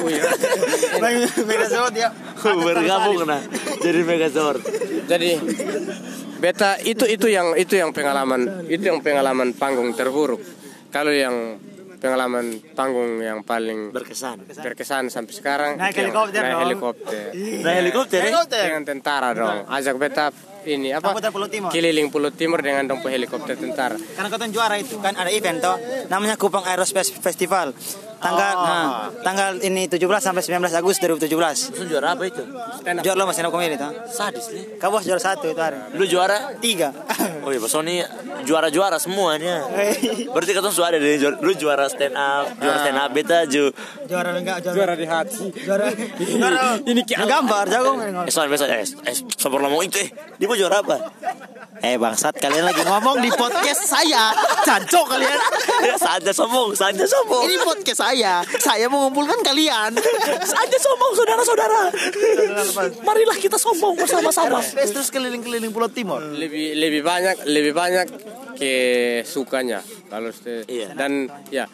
sama dia. Bergabung nah. Jadi Megazord. Jadi beta itu itu yang itu yang pengalaman itu yang pengalaman panggung terburuk. Kalau yang pengalaman panggung yang paling Berkesan. berkesan sampai sekarang. Naik helikopter naik helikopter. Nah, helikopter ya? dengan tentara dong. Ajak beta ini apa? Pulau Timur. keliling Pulau Timur dengan dong helikopter tentara. Karena kau juara itu kan ada event toh. Namanya Kupang Aerospace Festival. Tanggal nah, tanggal ini 17 sampai 19 Agustus 2017. Itu juara apa itu? Juara lomba stand up comedy toh. Sadis nih. Kau bos juara satu itu hari. Lu juara? Tiga. Oh iya, Sony juara-juara semuanya. Berarti ketemu sudah ada juara, lu juara stand up, juara stand up beta ju. juara enggak juara. juara di hati Juara. Juara. Ini ki- gambar jago. Eh, soal biasa eh, eh sabar ngomong itu eh. Dia mau juara apa? Eh bangsat kalian lagi ngomong di podcast saya. Cancok kalian. Ya, saja sombong, saja sombong. Ini podcast saya. Saya mengumpulkan kalian. saja sombong saudara-saudara. Marilah kita sombong bersama-sama. Terus terus keliling-keliling Pulau Timur. lebih lebih banyak lebih banyak ke sukanya kalau Iya. dan ya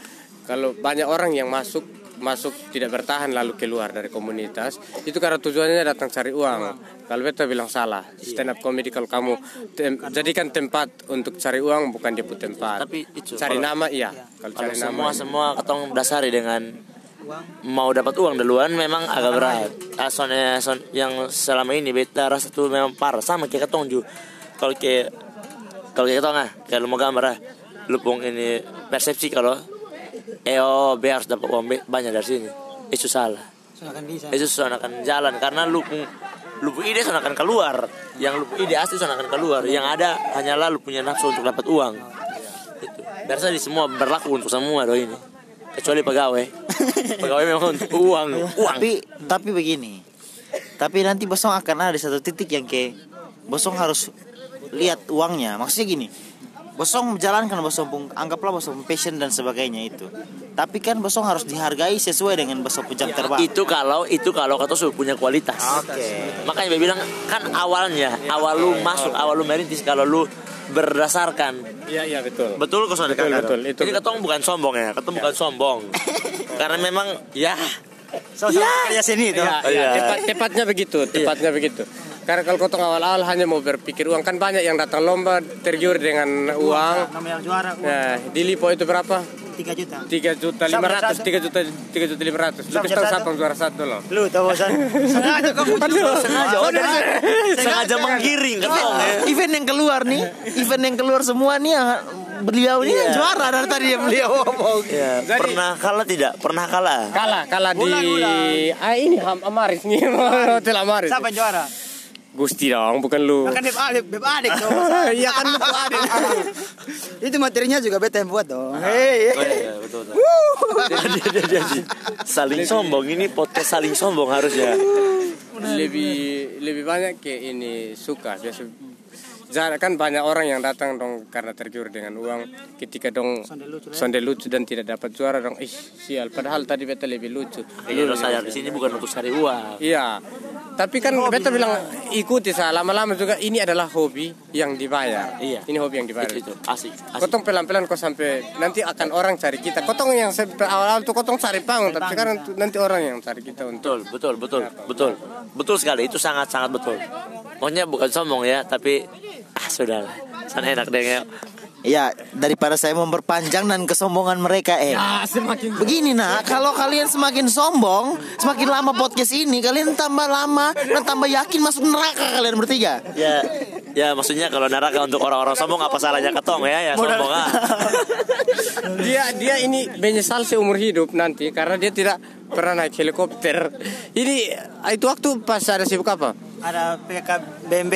kalau banyak orang yang masuk masuk tidak bertahan lalu keluar dari komunitas itu karena tujuannya datang cari uang. Kalau beta bilang salah stand up comedy kalau kamu tem- jadikan tempat untuk cari uang bukan dia tempat. Tapi itu, cari kalau- nama iya. Kalau Kalau cari semua nama semua ketong dasari dengan mau dapat uang duluan memang agak berat. Ah, soalnya son, yang selama ini beta rasa tuh memang parah. Sama kayak ketong ju. Kalau kayak kalau kayak ketong ah, kalau mau gambar ah, lu pung ini persepsi kalau eh oh be harus dapat uang banyak dari sini. Itu salah. Itu sudah akan jalan karena lu pung lu pung ide sudah akan keluar. Yang lu pung ide asli sudah akan keluar. Yang ada hanyalah lu punya nafsu untuk dapat uang. Itu. Biasa di semua berlaku untuk semua do ini. Kecuali pegawai. pegawai memang untuk uang, uang. Tapi tapi begini. Tapi nanti bosong akan ada satu titik yang ke bosong harus lihat uangnya. Maksudnya gini. Bosong menjalankan bosong pun anggaplah bosong passion dan sebagainya itu. Tapi kan bosong harus dihargai sesuai dengan bosong jam terbang. Itu kalau itu kalau kata sudah punya kualitas. Oke. Makanya dia bilang kan awalnya, awal lu masuk, awal lu merintis kalau lu berdasarkan Iya iya betul. betul kok Betul, kakak? betul, itu. Jadi ketong bukan sombong ya, ketong bukan sombong. Karena memang ya Sama-sama kerja sini itu. Iya, Oh, iya. iya. Tepat, tepatnya begitu, tepatnya begitu. Karena kalau kotong awal-awal hanya mau berpikir uang kan banyak yang datang lomba tergiur dengan uang. Nama yang juara Nah, di Lipo itu berapa? 3 juta. Tiga juta lima ratus, tiga juta tiga juta lima ratus. Lu Siapa pistol juara sapang juara satu loh. Lu tahu bosan. Sengaja kok sengaja, oh, dari, sengaja menggiring ketong ya. Event yang keluar nih, event yang keluar semua nih yang beliau ini Iya. juara dari tadi yang beliau ngomong. Ya, Jadi- pernah kalah tidak? Pernah kalah. Kalah, kalah di Ulang, ulang. ah ini Ham Amaris nih, Hotel Amaris. Siapa yang juara? Gusti dong, bukan lu. Kan Beb Adik, Beb Adik dong. Iya kan Beb Adik. Itu materinya juga beta yang buat dong. Hei. Oh, iya, betul, betul. Saling sombong ini podcast saling sombong harusnya. lebih lebih banyak ke ini suka biasa Jar- kan banyak orang yang datang dong karena tergiur dengan uang ketika dong sonde lucu dan tidak dapat juara dong ih sial padahal tadi beta lebih lucu Iya, lo sadar di sini bukan untuk cari uang. iya tapi kan beta bilang ikuti saya lama-lama juga ini adalah hobi yang dibayar Iya. ini hobi yang dibayar Itu, itu. Asik, asik. Kotong pelan-pelan kok sampai nanti akan orang cari kita. Kotong yang awal-awal tuh kotong cari panggung, tapi sekarang tuh nanti orang yang cari kita untuk Betul, betul, betul, betul. Betul sekali, itu sangat-sangat betul. Pokoknya bukan sombong ya, tapi ah sudahlah. Sana enak deh ya. Ya, daripada saya memperpanjang dan kesombongan mereka eh. semakin Begini nak, kalau kalian semakin sombong, semakin lama podcast ini, kalian tambah lama dan tambah yakin masuk neraka kalian bertiga. Ya, ya maksudnya kalau neraka untuk orang-orang sombong apa salahnya ketong ya, ya sombong ah. dia dia ini menyesal seumur hidup nanti karena dia tidak pernah naik helikopter. Ini itu waktu pas ada sibuk apa? Ada PK BMB.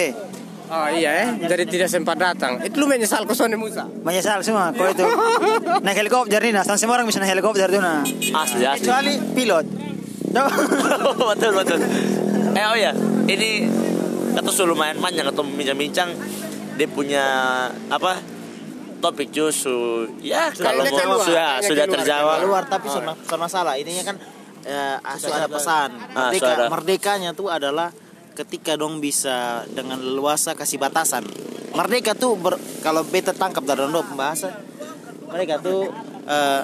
Oh iya eh, jadi tidak sempat datang. Itu lu menyesal ke Sone Musa. Menyesal semua kau itu. Naik helikopter nih, nah. Semua orang bisa naik helikopter tuh nah. Asli, asli. Kecuali pilot. betul, betul. Eh oh ya, ini kata sudah lumayan panjang atau bincang-bincang dia punya apa topik justru ya kalau mau sudah sudah keluar, terjawab Keluar tapi soal soal masalah ininya kan eh, ada pesan. Ah, Merdeka, merdekanya tuh adalah ketika dong bisa dengan leluasa kasih batasan. Merdeka tuh ber- kalau beta tangkap dari dong pembahasan mereka tuh eh,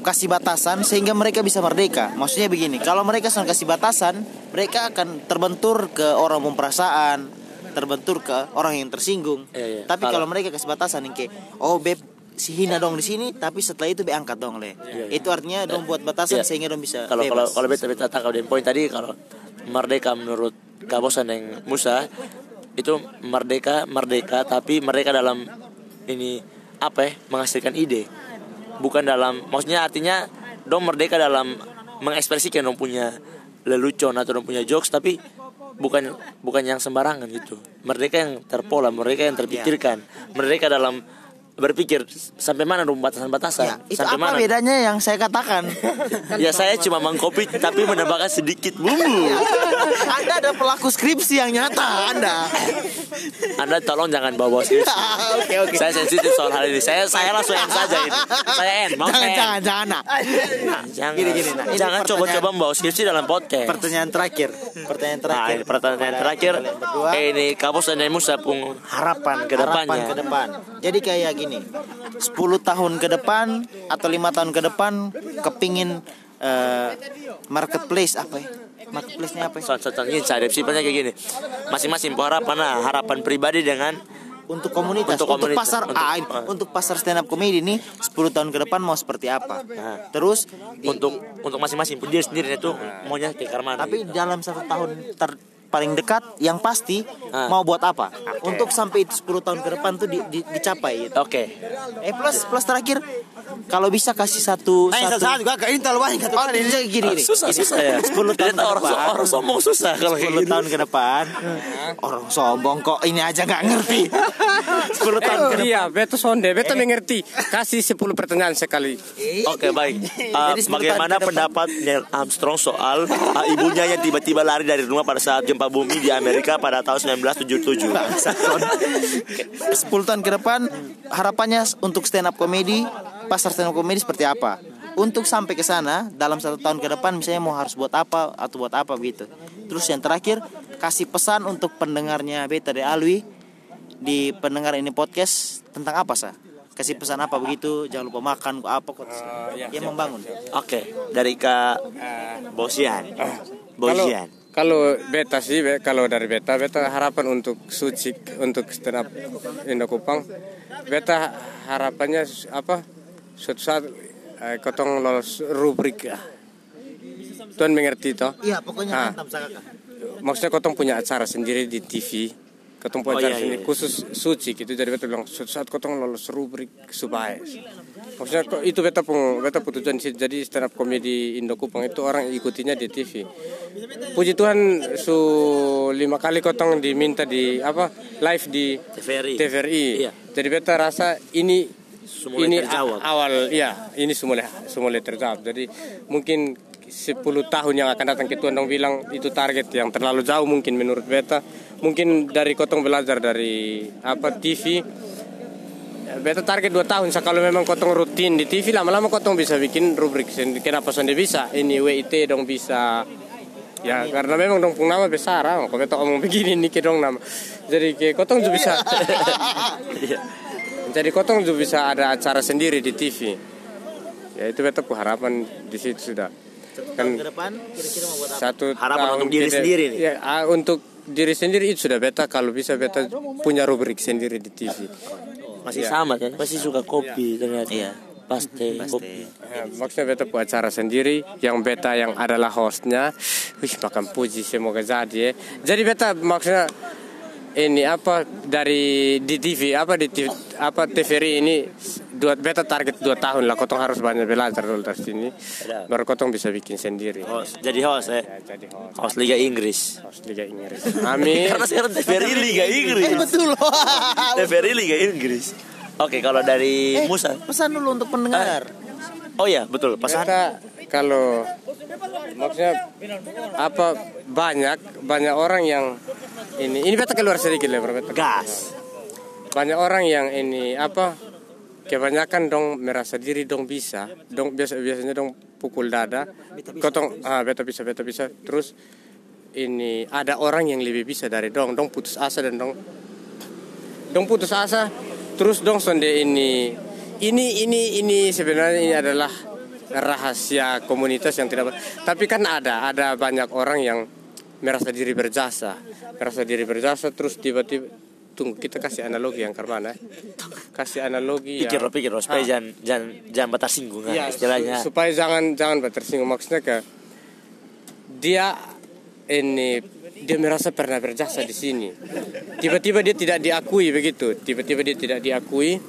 kasih batasan sehingga mereka bisa merdeka. Maksudnya begini, kalau mereka sudah kasih batasan, mereka akan terbentur ke orang perasaan, terbentur ke orang yang tersinggung. Iya, iya. Tapi Kalau- mereka kasih batasan yang kayak, oh beb si hina dong di sini, tapi setelah itu be angkat dong le. Itu artinya dong buat batasan Iya. sehingga dong bisa kalau kalau kalau beta beta tangkap dari poin tadi kalau merdeka menurut kabosan yang Musa itu merdeka merdeka tapi merdeka dalam ini apa ya menghasilkan ide. Bukan dalam maksudnya artinya dong merdeka dalam mengekspresikan dong punya lelucon atau dong punya jokes tapi bukan bukan yang sembarangan gitu. Merdeka yang terpola merdeka yang terpikirkan. Merdeka dalam berpikir sampai mana dong batasan-batasan Ya, itu sampai apa mana bedanya yang saya katakan? ya saya cuma mengkopi tapi menambahkan sedikit bumbu. anda ada pelaku skripsi yang nyata, Anda. Anda tolong jangan bawa skripsi. Oke oke. Saya sensitif soal hal ini. Saya saya langsung end saja ini. Saya end, mau Jangan saya end. jangan jangan. Nah, jangan. Gini, gini, nah, jangan coba-coba membawa skripsi dalam podcast. Pertanyaan terakhir. Pertanyaan Nah, terakhir. ini pertanyaan terakhir. Eh, ini Kapus dan Musa pun harapan ke harapan ke depan. Jadi kayak gini, 10 tahun ke depan atau lima tahun ke depan kepingin eh, marketplace apa ya? Marketplace-nya apa ya? Ini saya simpelnya kayak gini. Masing-masing harapan nah, harapan pribadi dengan Untuk komunitas, Untuk untuk, komunitas, pasar untuk- ah, ini, ah. untuk pasar stand up comedy ini 10 tahun ke depan mau seperti apa? Nah. Terus di- untuk untuk masing-masing pun dia sendiri itu maunya kayak mana. tapi dalam satu tahun ter paling dekat yang pasti Ah. mau buat apa? Untuk sampai itu 10 tahun ke depan tuh di- di- dicapai gitu. Oke. Eh plus plus terakhir kalau bisa kasih satu Nah, satu satu juga ini terlalu banyak satu Oh, kali. ini gini, gini. Susah Gini. susah ya. 10 tahun ke orang, depan. orang sombong susah kalau kayak 10 gitu. tahun ke depan orang sombong kok ini aja nggak ngerti 10 tahun ke depan Iya, beto sonde, beto mengerti. Kasih 10 pertanyaan sekali. Oke baik. Uh, Jadi 10 bagaimana pendapat Neil Armstrong soal uh, ibunya yang tiba-tiba lari dari rumah pada saat gempa gempa bumi di Amerika pada tahun 1977. 10 tahun ke depan harapannya untuk stand up comedy pasar stand up comedy seperti apa untuk sampai ke sana dalam satu tahun ke depan misalnya mau harus buat apa atau buat apa begitu terus yang terakhir kasih pesan untuk pendengarnya Beta de Alwi di pendengar ini podcast tentang apa sah kasih pesan apa begitu jangan lupa makan apa kok yang membangun Oke, dari Kak Bosian. Bosian. Kalau beta sih, be- kalau dari beta, beta harapan untuk suci untuk stand up Indo Kupang, beta harapannya apa? Suatu saat eh, kotong lolos rubrik ya. Tuan mengerti toh? iya pokoknya Ah. mantap Maksudnya kotong punya acara sendiri di TV. Kotong punya Oh, acara iya, sendiri iya. khusus suci gitu. Jadi beta bilang suatu saat kotong lolos rubrik supaya. Maksudnya itu beta pun beta pun tujuan sih. Jadi stand up comedy Indo Kupang itu orang ikutinya di TV. Puji Tuhan su lima kali kotong diminta di apa live di TVRI. TVRI. Iya. Jadi beta rasa ini Semula ini terjawab. awal ya ini semula semula terjawab. Jadi mungkin 10 tahun yang akan datang Tuhan dong bilang itu target yang terlalu jauh mungkin menurut beta. Mungkin dari kotong belajar dari apa TV Beta target 2 tahun sa kalau memang kotong rutin di TV lama-lama kotong bisa bikin rubrik sendiri. Kenapa sonde bisa? Ini WIT dong bisa Ya karena memang dong nama besar ah. Kok beta ngomong begini nih ke dong nama. Jadi ke kotong juga bisa. Jadi kotong juga bisa ada acara sendiri di TV. Ya itu beta pun harapan di situ sudah. Kan ke depan kira-kira mau buat apa satu Harapan tahun untuk diri sendiri nih. Ya, ah, untuk diri sendiri itu sudah beta kalau bisa beta punya rubrik sendiri di TV. Masih sama kan? Pasti suka kopi ternyata. Iya. Pasti, kopi. Ya, maksudnya beta buat acara sendiri yang beta yang adalah hostnya wih makan puji semoga jadi ya jadi beta maksudnya ini apa dari di TV apa di TV, apa TVRI ini dua beta target dua tahun lah kotong harus banyak belajar dulu dari sini baru kotong bisa bikin sendiri Host, jadi host ya. ya, jadi host, Host Liga Inggris. host Liga Inggris amin Karena sekarang TVRI Liga Inggris. betul TVRI Liga Inggris. Oke, kalau dari Musa. pesan dulu untuk pendengar Oh ya, betul. Pesan. Beta kalau maksudnya apa banyak banyak orang yang ini ini beta keluar sedikit lah bro beta. Gas. banyak orang yang ini apa kebanyakan dong merasa diri dong bisa dong biasa biasanya dong pukul dada kotong ah beta bisa beta bisa terus ini ada orang yang lebih bisa dari dong dong putus asa dan dong dong putus asa terus dong sonde ini ini ini ini sebenarnya ini adalah rahasia komunitas yang tidak tapi kan ada ada banyak orang yang merasa diri berjasa merasa diri berjasa terus tiba-tiba tunggu kita kasih analogi yang ke mana? Kasih analogi Pikir yang pikir lo, supaya jangan jangan jangan batas singgung kan, Iya, istilahnya. su- supaya jangan jangan tersinggung maksudnya ke dia ini dia merasa pernah berjasa di sini. Tiba-tiba dia tidak diakui begitu. Tiba-tiba dia tidak diakui.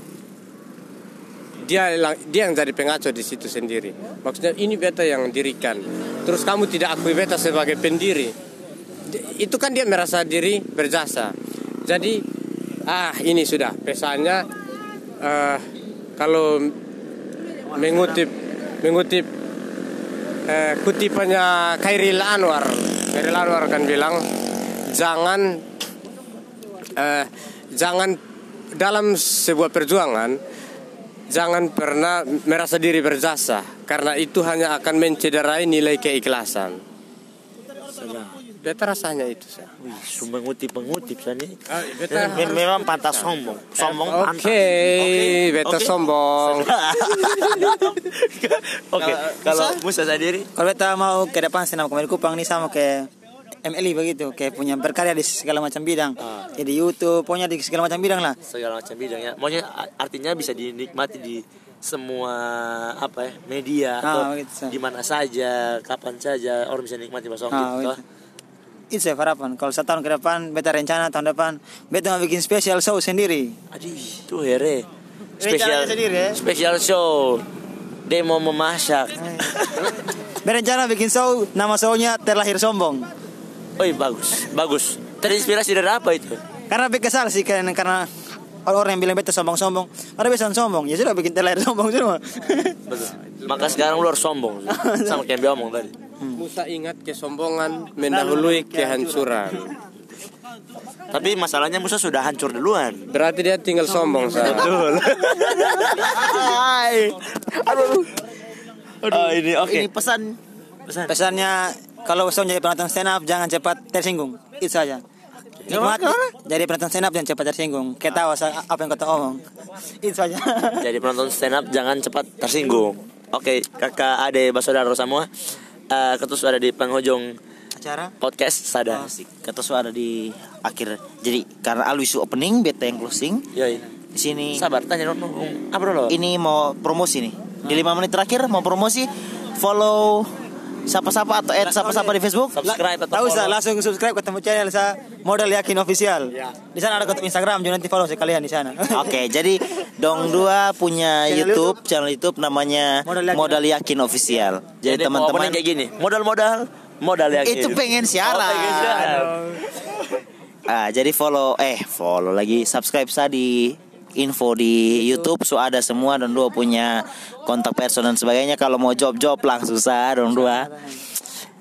Dia dia yang jadi pengaco di situ sendiri. Maksudnya ini beta yang dirikan. Terus kamu tidak akui beta sebagai pendiri. Di- itu kan dia merasa diri berjasa. Jadi ah ini sudah. Pesannya eh, kalau mengutip mengutip eh, kutipannya Khairil Anwar. Khairil Anwar kan bilang jangan eh, jangan dalam sebuah perjuangan jangan pernah merasa diri berjasa karena itu hanya akan mencederai nilai keikhlasan. Beta rasanya itu sih. Wih, sumpah ngutip-ngutip sana. Ah, beta Mem- Memang pantas sombong. Sombong Oke, pantas. beta Oke. sombong. Oke, kalau Musa sendiri Kalau beta mau ke depan senam komedi Kupang nih sama ke MLI begitu, kayak punya berkarya di segala macam bidang. Ya di YouTube, pokoknya di segala macam bidang lah. segala macam bidang ya. Maunya artinya bisa dinikmati di semua apa ya media Ah, atau begitu. di mana saja, kapan saja orang bisa nikmati bahasa Ah, gitu. begitu. Itu saya harapan. Kalau satu tahun ke depan, beta rencana tahun depan, beta mau bikin spesial show sendiri. Aduh, itu here. Spesial sendiri, ya? spesial show. Demo memasak. Berencana bikin show, nama shownya terlahir sombong. Oh bagus, bagus. Terinspirasi dari apa itu? Karena beta kesal sih karena karena orang yang bilang beta sombong-sombong, ada beta sombong. Ya sudah bikin terlahir sombong semua. Betul. Maka sekarang lu harus sombong sama kayak yang dia omong tadi. Musa ingat kesombongan mendahului kehancuran. Tapi masalahnya Musa sudah hancur duluan. Berarti dia tinggal sombong saya. Aduh. Oh, ini oke. Ini pesan Pesan. Pesannya kalau usah jadi penonton stand up jangan cepat tersinggung. Itu saja. Nikmat, jadi penonton stand up jangan cepat tersinggung. Ketawa sa- apa yang kau omong. Itu saja. Jadi penonton stand up jangan cepat tersinggung. Oke, kakak, ade, saudara semua. Eh, ketus ada di penghujung Acara podcast sada. kata su ada di akhir. Jadi karena Alwi su opening, beta yang closing. Yoi. Di sini Sabar, tanya dong. Apa dulu? ini mau promosi nih. Di lima menit terakhir mau promosi follow siapa-siapa atau add siapa-siapa di Facebook. Subscribe atau Tahu sa follow. langsung subscribe ketemu channel sa Modal Yakin Official. Di sana ada ketemu Instagram juga nanti follow sekalian di sana. Oke, jadi Dong Dua punya Channel YouTube, channel YouTube namanya Modal Yakin. Modal Yakin Official. Jadi Jadi teman-teman teman-teman kayak gini, modal-modal, modal yakin. itu pengen siaran. Oh, pengen siaran. Ah, jadi follow eh follow lagi subscribe saya di info di YouTube so ada semua Don Dua punya kontak person dan sebagainya kalau mau job-job langsung saya Don Dua.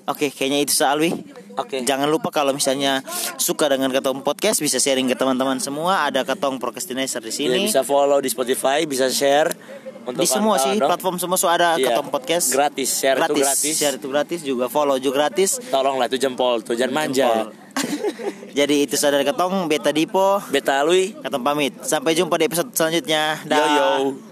Oke, kayaknya itu Alwi. Oke. Jangan lupa kalau misalnya suka dengan Ketong Podcast bisa sharing ke teman-teman semua. Ada Ketong Procrastinator di Ya, sini. bisa follow di Spotify, bisa share untuk di semua sih dong. platform semua so ada Iya. Ketong Podcast. Gratis, share itu gratis. Share itu gratis juga follow juga gratis. Tolonglah itu jempol tuh, jangan manja. Jadi itu saudara Ketong Beta Dipo. Beta Lui. Ketong pamit. Sampai jumpa di episode selanjutnya. Dah. Yo yo.